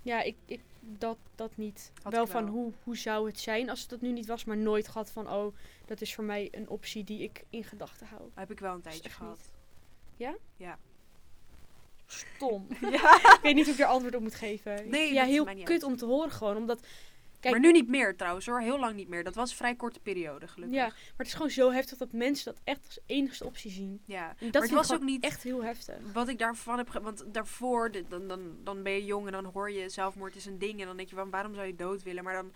A: Ja, ik, ik dat, dat niet.
C: Had
A: wel van
C: wel.
A: Hoe, hoe zou het zijn als het dat nu niet was. Maar nooit gehad van, oh, dat is voor mij een optie die ik in gedachten hou.
C: Heb ik wel een tijdje gehad.
A: Stom.
C: Ja.
A: ik weet niet hoe ik er antwoord op moet geven.
C: Nee,
A: ja, heel kut
C: uit.
A: om te horen gewoon. Omdat, kijk,
C: maar nu niet meer trouwens hoor. Heel lang niet meer. Dat was een vrij korte periode gelukkig.
A: Ja, maar het is gewoon zo heftig dat mensen dat echt als enigste optie zien.
C: Ja.
A: En dat
C: maar het was ook niet
A: echt heel heftig.
C: wat ik daarvan heb... ge- Want daarvoor, dan, dan, dan ben je jong en dan hoor je zelfmoord is een ding. En dan denk je, waarom, waarom zou je dood willen? Maar dan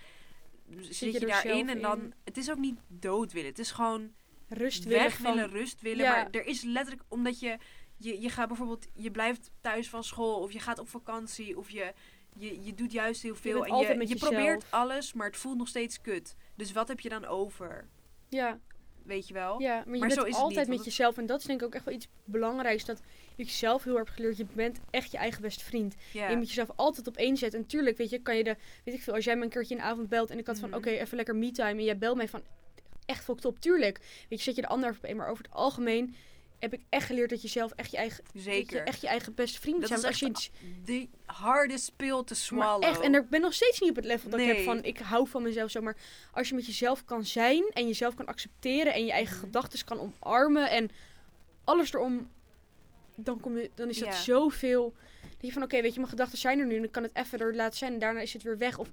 C: zit je,
A: er
C: daarin en dan...
A: in.
C: Het is ook niet dood willen. Het is gewoon
A: Rust willen
C: weg
A: van...
C: willen, rust willen.
A: Ja.
C: Maar er is letterlijk, omdat je, je, je gaat bijvoorbeeld, je blijft thuis van school of je gaat op vakantie of je, je, je doet juist heel veel.
A: bent
C: en
A: altijd
C: je,
A: met
C: je
A: jezelf.
C: probeert alles, maar het voelt nog steeds kut. Dus wat heb je dan over?
A: Ja,
C: Weet je wel?
A: ja, maar je
C: Maar
A: bent
C: zo is
A: altijd
C: niet,
A: met
C: het-
A: jezelf. En dat is denk ik ook echt wel iets belangrijks. Dat ik zelf heel erg heb geleerd. Je bent echt je eigen beste vriend. Je moet jezelf altijd op één zetten. En tuurlijk, weet je, kan je de... Weet ik veel, als jij me een keertje in de avond belt en ik had van...
C: Mhm.
A: Oké, even lekker me-time. En jij belt mij van... Echt fucked op, tuurlijk. Weet je, zet je de ander even op één. Maar over het algemeen heb ik echt geleerd dat je zelf echt je eigen... je,
C: Zeker.
A: echt je eigen beste vriend
C: Dat
A: zijn.
C: is
A: Want als
C: echt
A: je iets-
C: de hardest pill te swallow.
A: echt, en ik ben nog steeds niet op het level dat ik heb
C: Nee.
A: van ik hou van mezelf zo. Maar als je met jezelf kan zijn en jezelf kan accepteren en je eigen
C: Mhm.
A: gedachten kan omarmen en alles erom, dan, kom je, dan is dat zoveel. Dat je van oké, weet je, mijn gedachten zijn er nu en ik kan het even er laten zijn en daarna is het weer weg. Of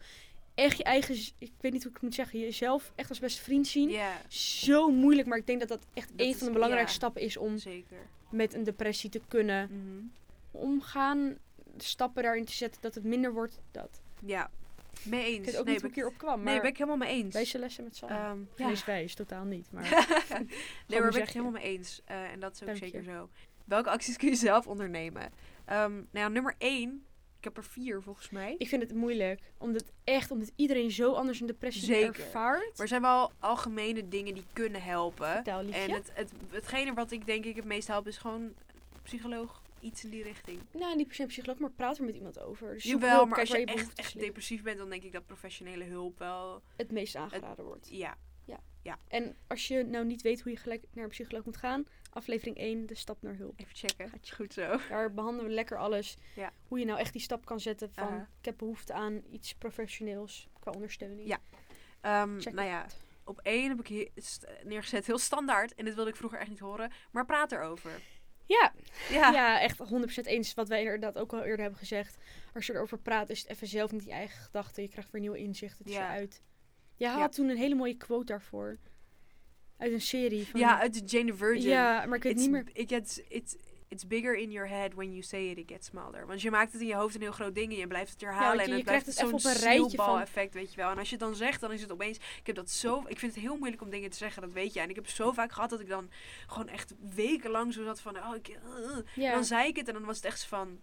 A: echt je eigen, ik weet niet hoe ik het moet zeggen, jezelf echt als beste vriend zien. Zo moeilijk, maar ik denk dat dat echt
C: Dat
A: een
C: is-
A: van de belangrijkste
C: ja.
A: stappen is om
C: zeker.
A: met een depressie te kunnen
C: Mhm.
A: omgaan. Stappen daarin te zetten dat het minder wordt. Dat.
C: Ja, mee eens.
A: Ik weet ook
C: nee,
A: niet hoe ik hierop kwam. Maar
C: nee, ben ik helemaal mee eens.
A: Wijze lessen met Sam.
C: Ehm,
A: ja. Wees wijs, totaal niet. Maar
C: nee, maar ben ik helemaal mee eens. En dat is ook
A: Dank je.
C: zeker zo. Welke acties kun je zelf ondernemen? Ehm, nou ja, nummer één. Ik heb er vier volgens mij.
A: ik vind het moeilijk. Omdat echt, omdat iedereen zo anders een depressie
C: Zeker.
A: ervaart.
C: Maar er zijn wel algemene dingen die kunnen helpen.
A: Vertel, liefje.
C: En het, het, hetgene wat ik denk ik het meest helpt is gewoon psycholoog. Iets in die richting.
A: Nou, niet per se psycholoog, maar praat er met iemand over. Dus
C: Jawel,
A: hulp,
C: maar als je echt, echt depressief bent, dan denk ik dat professionele hulp wel...
A: het meest aangeraden wordt.
C: Ja,
A: En als je nou niet weet hoe je gelijk naar een psycholoog moet gaan, aflevering 1, de stap naar hulp.
C: even checken. Goed zo.
A: Daar behandelen we lekker alles.
C: Ja.
A: Hoe je nou echt die stap kan zetten van
C: Aha.
A: ik heb behoefte aan iets professioneels qua ondersteuning.
C: Ja.
A: Check
C: nou ja, op één heb ik hier neergezet, heel standaard. En dit wilde ik vroeger echt niet horen. Maar praat erover.
A: Ja,
C: Ja,
A: Ja, echt 100% eens. Wat wij inderdaad ook al eerder hebben gezegd. Als je erover praat, is het even zelf niet je eigen gedachten. Je krijgt weer nieuwe inzichten. Het is
C: Ja.
A: Je had
C: Ja.
A: toen een hele mooie quote daarvoor. Uit een serie. Van,
C: ja uit de Jane the Virgin.
A: Ja, maar ik weet
C: It's-
A: niet meer.
C: It gets, it's, it's bigger in your head when you say it, it gets smaller. Want je maakt het in je hoofd een heel groot ding en je blijft het herhalen.
A: je-
C: en het blijft
A: krijgt het
C: zo'n
A: van-
C: sneeuwbaleffect, weet je wel. En als je het dan zegt, dan is het opeens... Ik heb dat zo... Ik vind het heel moeilijk om dingen te zeggen, dat weet je. En ik heb zo vaak gehad dat ik dan gewoon echt wekenlang zo zat van... Oh, ik, uh, En dan zei ik het en dan was het echt zo van...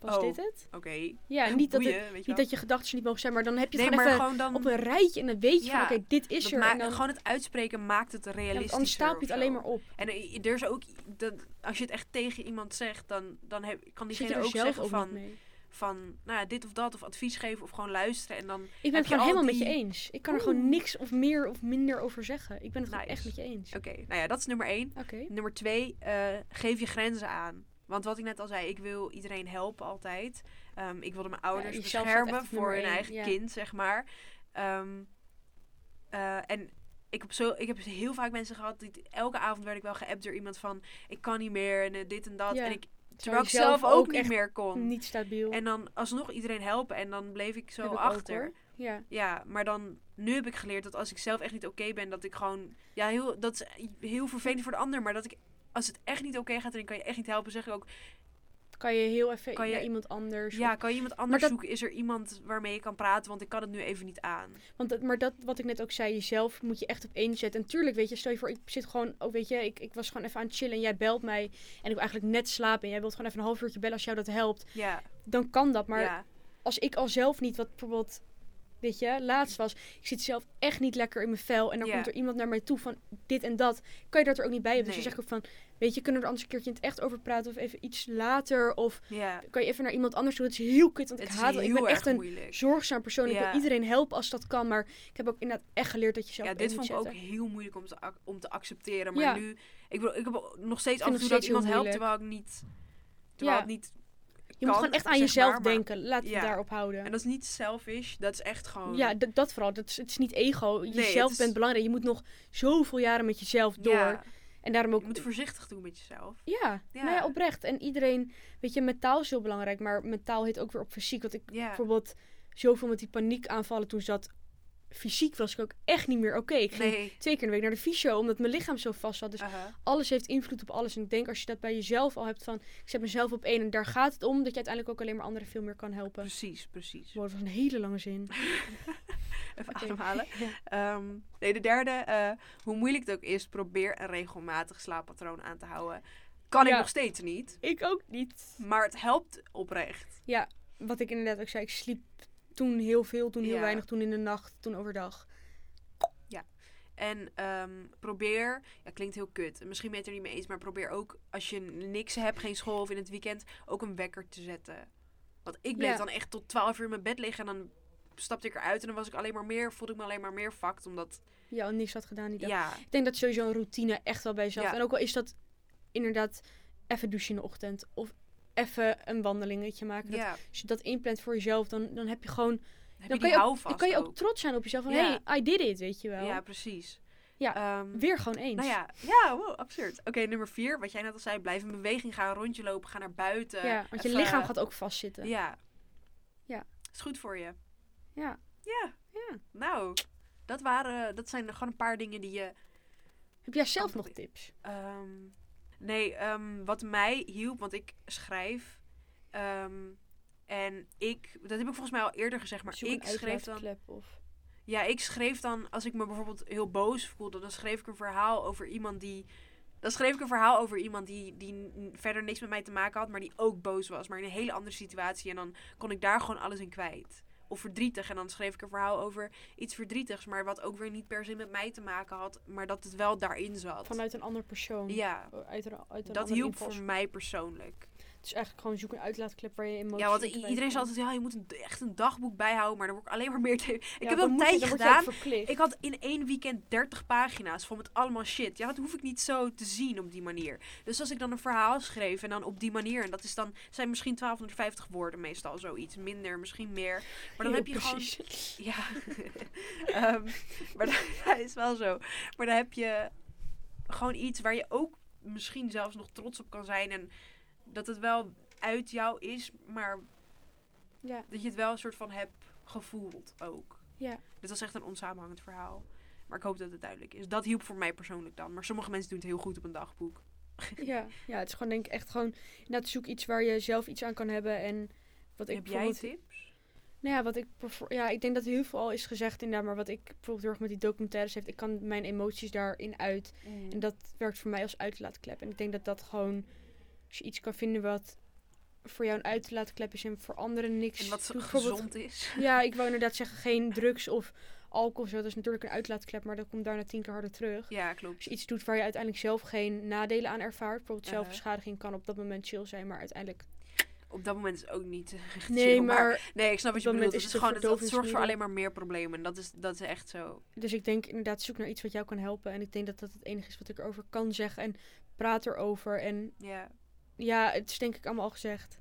A: was
C: oh,
A: dit het?
C: Oké,
A: Ja, niet dat, het, niet
C: wel.
A: dat je gedachten niet mogen zijn, maar dan heb je het
C: Nee,
A: gewoon
C: maar
A: even
C: gewoon dan...
A: op een rijtje en dan weet je
C: Ja,
A: van oké, dit is er. En dan,
C: Gewoon het uitspreken maakt het realistisch.
A: anders stapel je het alleen maar op.
C: En er is ook, dat, als je het echt tegen iemand zegt, dan, dan heb, kan diegene ook zeggen
A: ook
C: van,
A: mee.
C: van nou ja, dit of dat, of advies geven, of gewoon luisteren. En dan,
A: Ik ben het gewoon
C: al
A: helemaal met je eens. Ik kan er
C: Oeh.
A: gewoon niks of meer of minder over zeggen. Ik ben het gewoon echt met je eens.
C: oké, nou ja, dat is nummer één. Nummer twee, eh, geef je grenzen aan. Want wat ik net al zei, ik wil iedereen helpen altijd. Ehm, ik wilde mijn ouders beschermen voor hun
A: één,
C: eigen
A: ja.
C: kind, zeg maar. Ehm, eh, en ik heb, zo, ik heb heel vaak mensen gehad, die, elke avond werd ik wel geappt door iemand van... Ik kan niet meer en eh, dit en dat.
A: Ja.
C: En ik, terwijl ik zelf ook,
A: ook
C: niet meer kon.
A: Niet stabiel.
C: En dan alsnog iedereen helpen. En dan bleef ik zo
A: Heb
C: achter.
A: Ja.
C: ja, maar dan... Nu heb ik geleerd dat als ik zelf echt niet oké ben, dat ik gewoon... Ja, heel, dat is heel vervelend voor de ander. Maar dat ik... Als het echt niet oké gaat en ik kan je echt niet helpen, zeg ik ook...
A: Kan je heel even
C: Kan je-
A: naar iemand anders.
C: Ja,
A: of-
C: kan je iemand anders
A: dat-
C: zoeken? Is er iemand waarmee je kan praten? Want ik kan het nu even niet aan.
A: want dat, maar dat wat ik net ook zei, jezelf moet je echt op één zetten. En tuurlijk, weet je, stel je voor, ik zit gewoon, oh weet je, ik, ik was gewoon even aan het chillen en jij belt mij. En ik wil eigenlijk net slapen en jij wilt gewoon even een half uurtje bellen als jou dat helpt.
C: Ja,
A: Dan kan dat. Maar
C: ja,
A: als ik al zelf niet, wat bijvoorbeeld, weet je, laatst was, ik zit zelf echt niet lekker in mijn vel. En dan komt er iemand naar mij toe van dit en dat. Kan je dat er ook niet bij hebben? Dus dan zeg ik ook van, weet je, kunnen we er anders een keertje in het echt over praten? Of even iets later? Of kan je even naar iemand anders doen? Het is heel kut, want
C: Het
A: ik haat. Ik ben echt een
C: moeilijk.
A: zorgzaam persoon. Ik wil iedereen helpen als dat kan. Maar ik heb ook inderdaad echt geleerd dat je zelf
C: Ja, dit vond ik ook heel moeilijk om te, om te accepteren. Maar
A: Ja.
C: nu... Ik, bedoel, ik heb nog steeds af en toe dat iemand helpt, terwijl ik niet... Terwijl
A: Ja.
C: het niet
A: Je moet gewoon echt aan jezelf
C: maar, maar-
A: denken.
C: Ja.
A: het daarop houden.
C: En dat is niet selfish. Dat is echt gewoon...
A: Ja, dat vooral. Dat is, het is niet ego. Jezelf
C: is-
A: bent belangrijk. Je moet nog zoveel jaren met jezelf door.
C: Ja,
A: En daarom ook...
C: je moet voorzichtig doen met jezelf.
A: Ja,
C: Ja.
A: Nou ja, oprecht. En iedereen... Weet je, mentaal is heel belangrijk. Maar mentaal heet ook weer op fysiek. Want ik bijvoorbeeld zoveel met die paniekaanvallen toen zat... fysiek was ik ook echt niet meer oké. Ik ging
C: Nee.
A: twee keer in de week naar de fysio, omdat mijn lichaam zo vast zat. Dus alles heeft invloed op alles. En ik denk als je dat bij jezelf al hebt van, ik zet mezelf op één en daar gaat het om, dat je uiteindelijk ook alleen maar anderen veel meer kan helpen.
C: Precies, precies.
A: Wow, dat was een hele lange zin.
C: Even
A: Oké.
C: ademhalen.
A: Ja.
C: Ehm, nee, de derde. eh, hoe moeilijk het ook is, probeer een regelmatig slaappatroon aan te houden. Kan ik
A: Ja.
C: nog steeds niet.
A: Ik ook niet.
C: Maar het helpt oprecht.
A: Wat ik inderdaad ook zei, ik sliep toen heel veel, toen heel
C: Ja.
A: weinig, toen in de nacht, toen overdag.
C: En ehm, probeer, ja, klinkt heel kut. Misschien ben je het er niet mee eens, maar probeer ook als je niks hebt, geen school of in het weekend, ook een wekker te zetten. Want ik bleef
A: Ja.
C: dan echt tot 12 uur in mijn bed liggen en dan stapte ik eruit en dan was ik alleen maar meer, voelde ik me alleen maar meer fucked. Omdat,
A: Ja, niks had gedaan die dag.
C: ja,
A: Ik denk dat sowieso een routine echt wel bij jezelf.
C: Ja.
A: En ook al is dat inderdaad even douchen in de ochtend. Of even een wandelingetje maken. Dat,
C: ja,
A: als je dat inplant voor jezelf, dan, dan heb je gewoon...
C: heb
A: Dan
C: je
A: kan je, ook, dan kan je ook
C: ook.
A: trots zijn op jezelf. Van,
C: Ja.
A: hey, I did it, weet je wel.
C: Ja, precies.
A: Ja,
C: Ehm,
A: Weer gewoon eens.
C: Nou ja, ja wow, absurd. Oké, nummer vier, wat jij net al zei, blijf in beweging, ga een rondje lopen, ga naar buiten.
A: Ja, want je lichaam gaat ook vastzitten.
C: Ja.
A: Ja.
C: Is goed voor je.
A: Ja.
C: Ja.
A: Ja.
C: Nou, dat, waren, dat zijn gewoon een paar dingen die je...
A: Heb jij zelf nog tips?
C: ehm, nee, ehm, wat mij hielp, want ik schrijf. ehm, en ik, dat heb ik volgens mij al eerder gezegd, maar
A: Zoek
C: ik schreef dan...
A: Of...
C: Ja, ik schreef dan, als ik me bijvoorbeeld heel boos voelde, dan schreef ik een verhaal over iemand die. Dan schreef ik een verhaal over iemand die, die verder niks met mij te maken had, maar die ook boos was, maar in een hele andere situatie. En dan kon ik daar gewoon alles in kwijt. Of verdrietig. En dan schreef ik een verhaal over iets verdrietigs, maar wat ook weer niet per se met mij te maken had, maar dat het wel daarin zat.
A: Vanuit een ander persoon.
C: Ja,
A: Uit een, uit een
C: dat hielp
A: invalshoek.
C: voor mij persoonlijk.
A: Het is eigenlijk gewoon zoek een uitlaatklep waar je emoties
C: Ja, want iedereen zei altijd, ja, je moet een, echt een dagboek bijhouden, maar dan word ik alleen maar meer... te- ik
A: Ja,
C: heb dat een tijdje gedaan. Ik had in één weekend 30 pagina's vol met allemaal shit. Ja, dat hoef ik niet zo te zien op die manier. Dus als ik dan een verhaal schreef en dan op die manier, en dat is dan, zijn misschien 1250 woorden meestal zoiets. Minder, misschien meer. Maar dan heb je
A: precies.
C: gewoon. Ja. Ehm, maar dat ja, is wel zo. Maar dan heb je gewoon iets waar je ook misschien zelfs nog trots op kan zijn. En dat het wel uit jou is, maar
A: Ja,
C: dat je het wel een soort van hebt gevoeld ook.
A: ja.
C: Dit was echt een onsamenhangend verhaal. Maar ik hoop dat het duidelijk is. Dat hielp voor mij persoonlijk dan. Maar sommige mensen doen het heel goed op een dagboek.
A: Ja, ja, het is gewoon denk ik echt gewoon... Inderdaad, zoek iets waar je zelf iets aan kan hebben. En wat ik
C: Heb jij tips?
A: Nou ja, wat ik... Ja, ik denk dat heel veel al is gezegd inderdaad. Maar wat ik bijvoorbeeld heel erg met die documentaires heeft... Ik kan mijn emoties daarin uit. En dat werkt voor mij als uitlaatklep. En ik denk dat dat gewoon... Als je iets kan vinden wat voor jou een uitlaatklep is en voor anderen niks
C: En wat
A: doet.
C: Gezond is.
A: Ja, ik wou inderdaad zeggen geen drugs of alcohol. of Zo. Dat is natuurlijk een uitlaatklep, maar dat komt daarna tien keer harder terug.
C: Ja,
A: Als
C: klopt.
A: je iets doet waar je uiteindelijk zelf geen nadelen aan ervaart. Bijvoorbeeld zelfbeschadiging kan op dat moment chill zijn, maar uiteindelijk...
C: Op dat moment is het ook niet echt
A: Nee,
C: chill,
A: maar...
C: Nee, ik snap wat je bedoelt.
A: moment
C: Het
A: het
C: gewoon, dat zorgt voor alleen maar meer problemen. En dat is, dat is echt zo.
A: Dus ik denk inderdaad, zoek naar iets wat jou kan helpen. En ik denk dat dat het enige is wat ik erover kan zeggen. En praat erover. En
C: Ja.
A: Ja, het is denk ik allemaal al gezegd.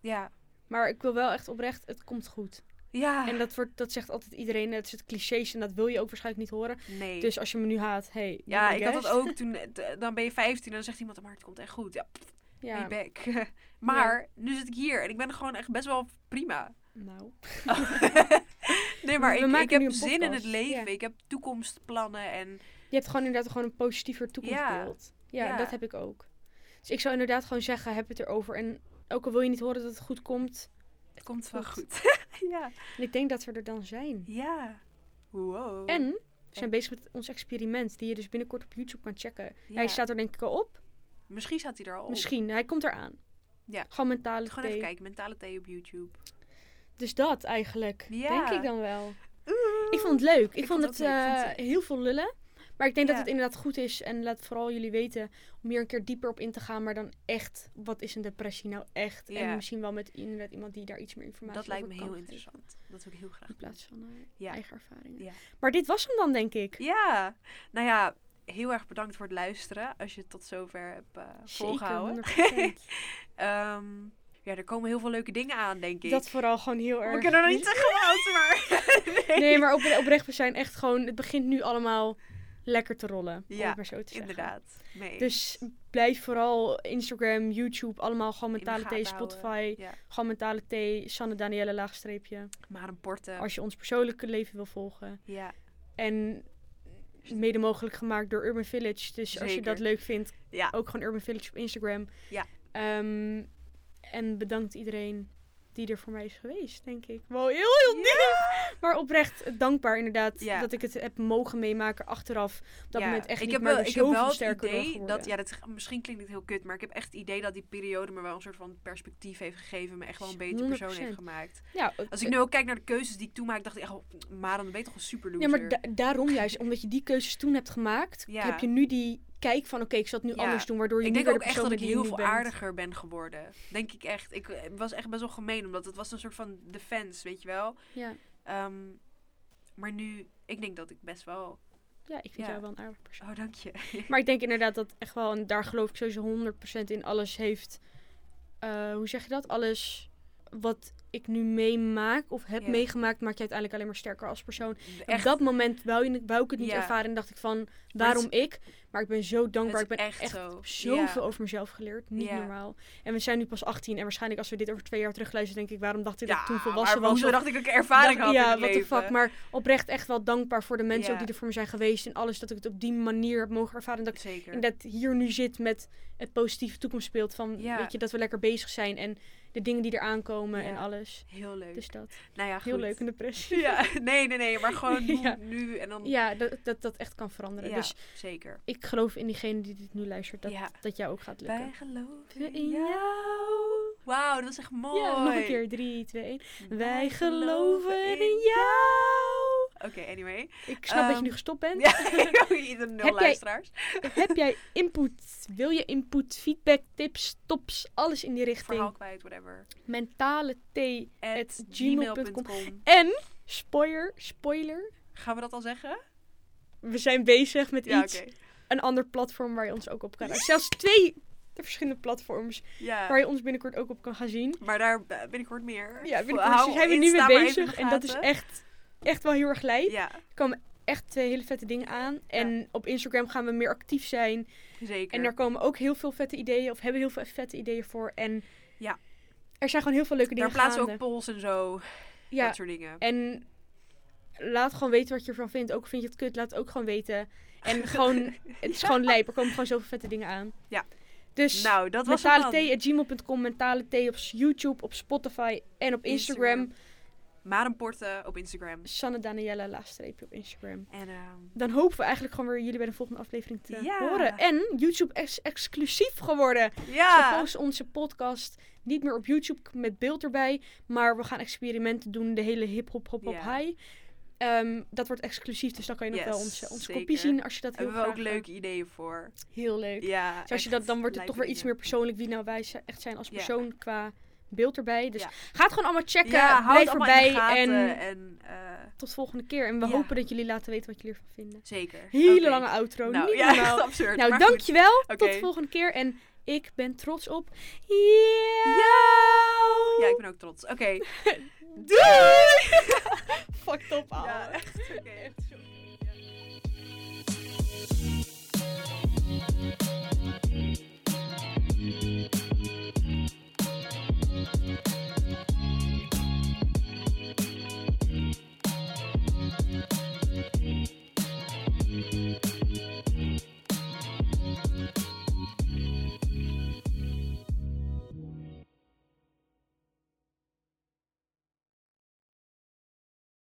C: Ja.
A: Maar ik wil wel echt oprecht, het komt goed.
C: Ja.
A: En dat, wordt, dat zegt altijd iedereen. Het is het clichés en dat wil je ook waarschijnlijk niet horen.
C: nee.
A: Dus als je me nu haat, hey.
C: ja, ik had dat ook toen. Dan ben je 15 en dan zegt iemand, maar het komt echt goed. Ja, pff,
A: Ja,
C: back. maar nu zit ik hier en ik ben gewoon echt best wel prima.
A: nou.
C: nee, maar ik, ik heb zin in het leven.
A: ja.
C: Ik heb toekomstplannen en
A: Je hebt gewoon inderdaad gewoon een positiever toekomstbeeld. Ja,
C: Ja.
A: dat heb ik ook. Dus ik zou inderdaad gewoon zeggen, heb het erover. En ook al wil je niet horen dat het goed komt.
C: het komt wel
A: Goed.
C: ja.
A: En ik denk dat we er dan zijn.
C: Ja. Wow.
A: En we zijn bezig met ons experiment, die je dus binnenkort op YouTube kan checken.
C: Ja.
A: Hij staat er denk ik al op.
C: Misschien staat hij er al op.
A: Misschien, hij komt eraan.
C: Ja.
A: Gewoon mentale
C: Gewoon
A: thee.
C: even kijken. Mentale thee op YouTube.
A: Dus dat eigenlijk,
C: Ja.
A: denk ik dan wel. Ik vond het leuk. Ik,
C: Ik
A: vond
C: vond
A: het eh,
C: het-
A: heel veel lullen. Maar ik denk dat het inderdaad goed is. En laat vooral jullie weten om hier een keer dieper op in te gaan. Maar dan echt, wat is een depressie nou echt?
C: Ja.
A: En misschien wel met inderdaad iemand die daar iets meer informatie
C: Dat lijkt me
A: over
C: heel
A: kan geven.
C: interessant. Dat wil ik heel graag
A: In plaats van eh,
C: Ja.
A: eigen ervaringen. Maar dit was hem dan, denk ik.
C: Ja. Nou ja, heel erg bedankt voor het luisteren. Als je het tot zover hebt eh volgehouden.
A: Zeker, 100%.
C: Ehm, ja, er komen heel veel leuke dingen aan, denk ik.
A: dat vooral gewoon heel erg.
C: We kunnen nog niet zeggen wat, maar...
A: Nee, maar op, oprecht, we zijn echt gewoon... Het begint nu allemaal lekker te rollen. om
C: Ja,
A: het maar zo te zeggen.
C: Inderdaad. Mee
A: Dus blijf vooral Instagram, YouTube, allemaal gewoon mentale thee. Spotify.
C: Ja.
A: Gewoon mentale thee, Sanne Danielle laagstreepje.
C: Maar een porten.
A: Als je ons persoonlijke leven wil volgen.
C: Ja.
A: En mede mogelijk gemaakt door Urban Village. Dus als je dat leuk vindt,
C: Ja.
A: ook gewoon Urban Village op Instagram.
C: Ja.
A: Ehm, en bedankt iedereen die er voor mij is geweest, denk ik. Wow, heel, heel diep. Maar oprecht dankbaar inderdaad
C: Ja.
A: dat ik het heb mogen meemaken achteraf. Op dat
C: Ja,
A: moment echt
C: ik
A: niet,
C: heb
A: maar
C: wel, ik heb wel het idee dat, ja, dat, misschien klinkt het heel kut, maar ik heb echt het idee dat die periode me wel een soort van perspectief heeft gegeven, me echt wel een beter persoon
A: 100%.
C: heeft gemaakt.
A: ja,
C: Als ik nu ook kijk naar de keuzes die ik toen maakte, dacht ik echt, oh, maar dan ben je toch een super
A: Ja,
C: loser.
A: maar da- daarom juist, omdat je die keuzes toen hebt gemaakt,
C: Ja.
A: heb je nu die kijk van, oké, ik zal het nu
C: Ja.
A: anders doen, waardoor je
C: ik denk ook echt dat ik heel veel
A: bent.
C: aardiger ben geworden. Denk ik echt. Ik eh, was echt best wel gemeen, omdat het was een soort van defense, weet je wel.
A: Ja.
C: Ehm, maar nu, ik denk dat ik best wel...
A: ja, ik vind
C: Ja.
A: jou wel een aardig persoon.
C: Oh, dank je.
A: Maar ik denk inderdaad dat echt wel, en daar geloof ik sowieso 100% in, alles heeft. eh, hoe zeg je dat? Alles wat ik nu meemaak of heb meegemaakt, maakt je uiteindelijk alleen maar sterker als persoon. Op
C: Echt,
A: dat moment wou, je, wou ik het niet ervaren en dacht ik van, waarom ik? Maar ik ben zo dankbaar. Ik ben echt,
C: echt zo.
A: zoveel
C: Ja.
A: over mezelf geleerd. Niet
C: Ja.
A: normaal. En we zijn nu pas 18 en waarschijnlijk als we dit over twee jaar terugluisteren, denk ik, waarom dacht ik dat ik toen volwassen was? Of
C: dacht ik dat ik ervaring
A: dacht-
C: had
A: ja,
C: in
A: the
C: leven?
A: fuck. Maar oprecht echt wel dankbaar voor de mensen ook die er voor me zijn geweest. En alles dat ik het op die manier heb mogen ervaren. Dat ik
C: Zeker.
A: inderdaad hier nu zit met het positieve toekomstbeeld. Van weet je, dat we lekker bezig zijn. En de dingen die er aankomen en alles.
C: Heel leuk.
A: Dus dat.
C: nou ja, goed.
A: Heel leuk, een depressie.
C: Ja, nee, nee, nee. Maar gewoon nu,
A: Ja.
C: nu en dan...
A: Ja, dat, dat dat echt kan veranderen.
C: Ja,
A: Dus
C: zeker.
A: ik geloof in diegene die dit nu luistert. Dat,
C: Ja.
A: dat jou ook gaat lukken.
C: Wij geloven
A: In jou.
C: Wauw, dat was echt mooi.
A: Ja, nog een keer. 3, 2, 1. Wij geloven in jou.
C: Oké, anyway.
A: Ik snap dat je
C: Ehm,
A: nu gestopt bent.
C: Ja, ieder nul
A: Heb jij-
C: luisteraars.
A: Heb jij input? Wil je input, feedback, tips, tops, alles in die richting?
C: Verhaal kwijt, whatever.
A: Mentale thee
C: At
A: gmail.com. En, spoiler, spoiler,
C: Gaan we dat al zeggen?
A: we zijn bezig met
C: Ja,
A: iets,
C: oké.
A: Een ander platform waar je ons ook op kan Zelfs twee verschillende platforms
C: Ja.
A: waar je ons binnenkort ook op kan gaan zien.
C: Maar daar eh, binnenkort meer.
A: Ja, binnenkort
C: Hou
A: zijn we nu mee bezig. En dat is echt, echt wel heel erg lijp.
C: Ja,
A: Er komen echt hele vette dingen aan. En op Instagram gaan we meer actief zijn.
C: zeker.
A: En daar komen ook heel veel vette ideeën, of hebben heel veel vette ideeën voor. En
C: Ja.
A: er zijn gewoon heel veel leuke
C: daar
A: dingen
C: plaatsen we ook polls en zo.
A: ja,
C: Dat soort dingen.
A: en laat gewoon weten wat je ervan vindt. Ook vind je het kut, laat het ook gewoon weten. En gewoon, het is gewoon lijp. Er komen gewoon zoveel vette dingen aan.
C: Ja.
A: Dus
C: Nou, dat was
A: mentale.gmail.com, mentale thee op YouTube, op Spotify en op Instagram.
C: Marenporten op Instagram.
A: Sanne Danielle, laagstreepje op Instagram.
C: En ehm,
A: Dan hopen we eigenlijk gewoon weer jullie bij de volgende aflevering te horen. En YouTube is exclusief geworden. We
C: ja.
A: posten onze podcast niet meer op YouTube met beeld erbij. Maar we gaan experimenten doen. De hele hip-hop, hop-hop,
C: Ja.
A: high. Ehm, dat wordt exclusief, dus dan kan je nog
C: Yes,
A: wel onze, onze kopie zien als je dat heel
C: Hebben we ook leuke ideeën voor.
A: Heel leuk.
C: Ja.
A: dus als je dat, dan wordt het toch weer iets meer persoonlijk wie nou wij echt zijn als persoon qua beeld erbij. Dus
C: Ja.
A: ga het gewoon allemaal checken.
C: Ja,
A: blijf erbij. En
C: En, eh,
A: tot volgende keer. En we
C: Ja.
A: hopen dat jullie laten weten wat jullie ervan vinden.
C: zeker.
A: Hele lange outro.
C: Nou,
A: niet normaal.
C: absurd.
A: Nou, dankjewel. Tot de volgende keer. En ik ben trots op
C: Ja.
A: jou.
C: Ja, ik ben ook trots. Oké.
A: Doei! Fucked up, ouwe.
C: Ja, echt. Oké.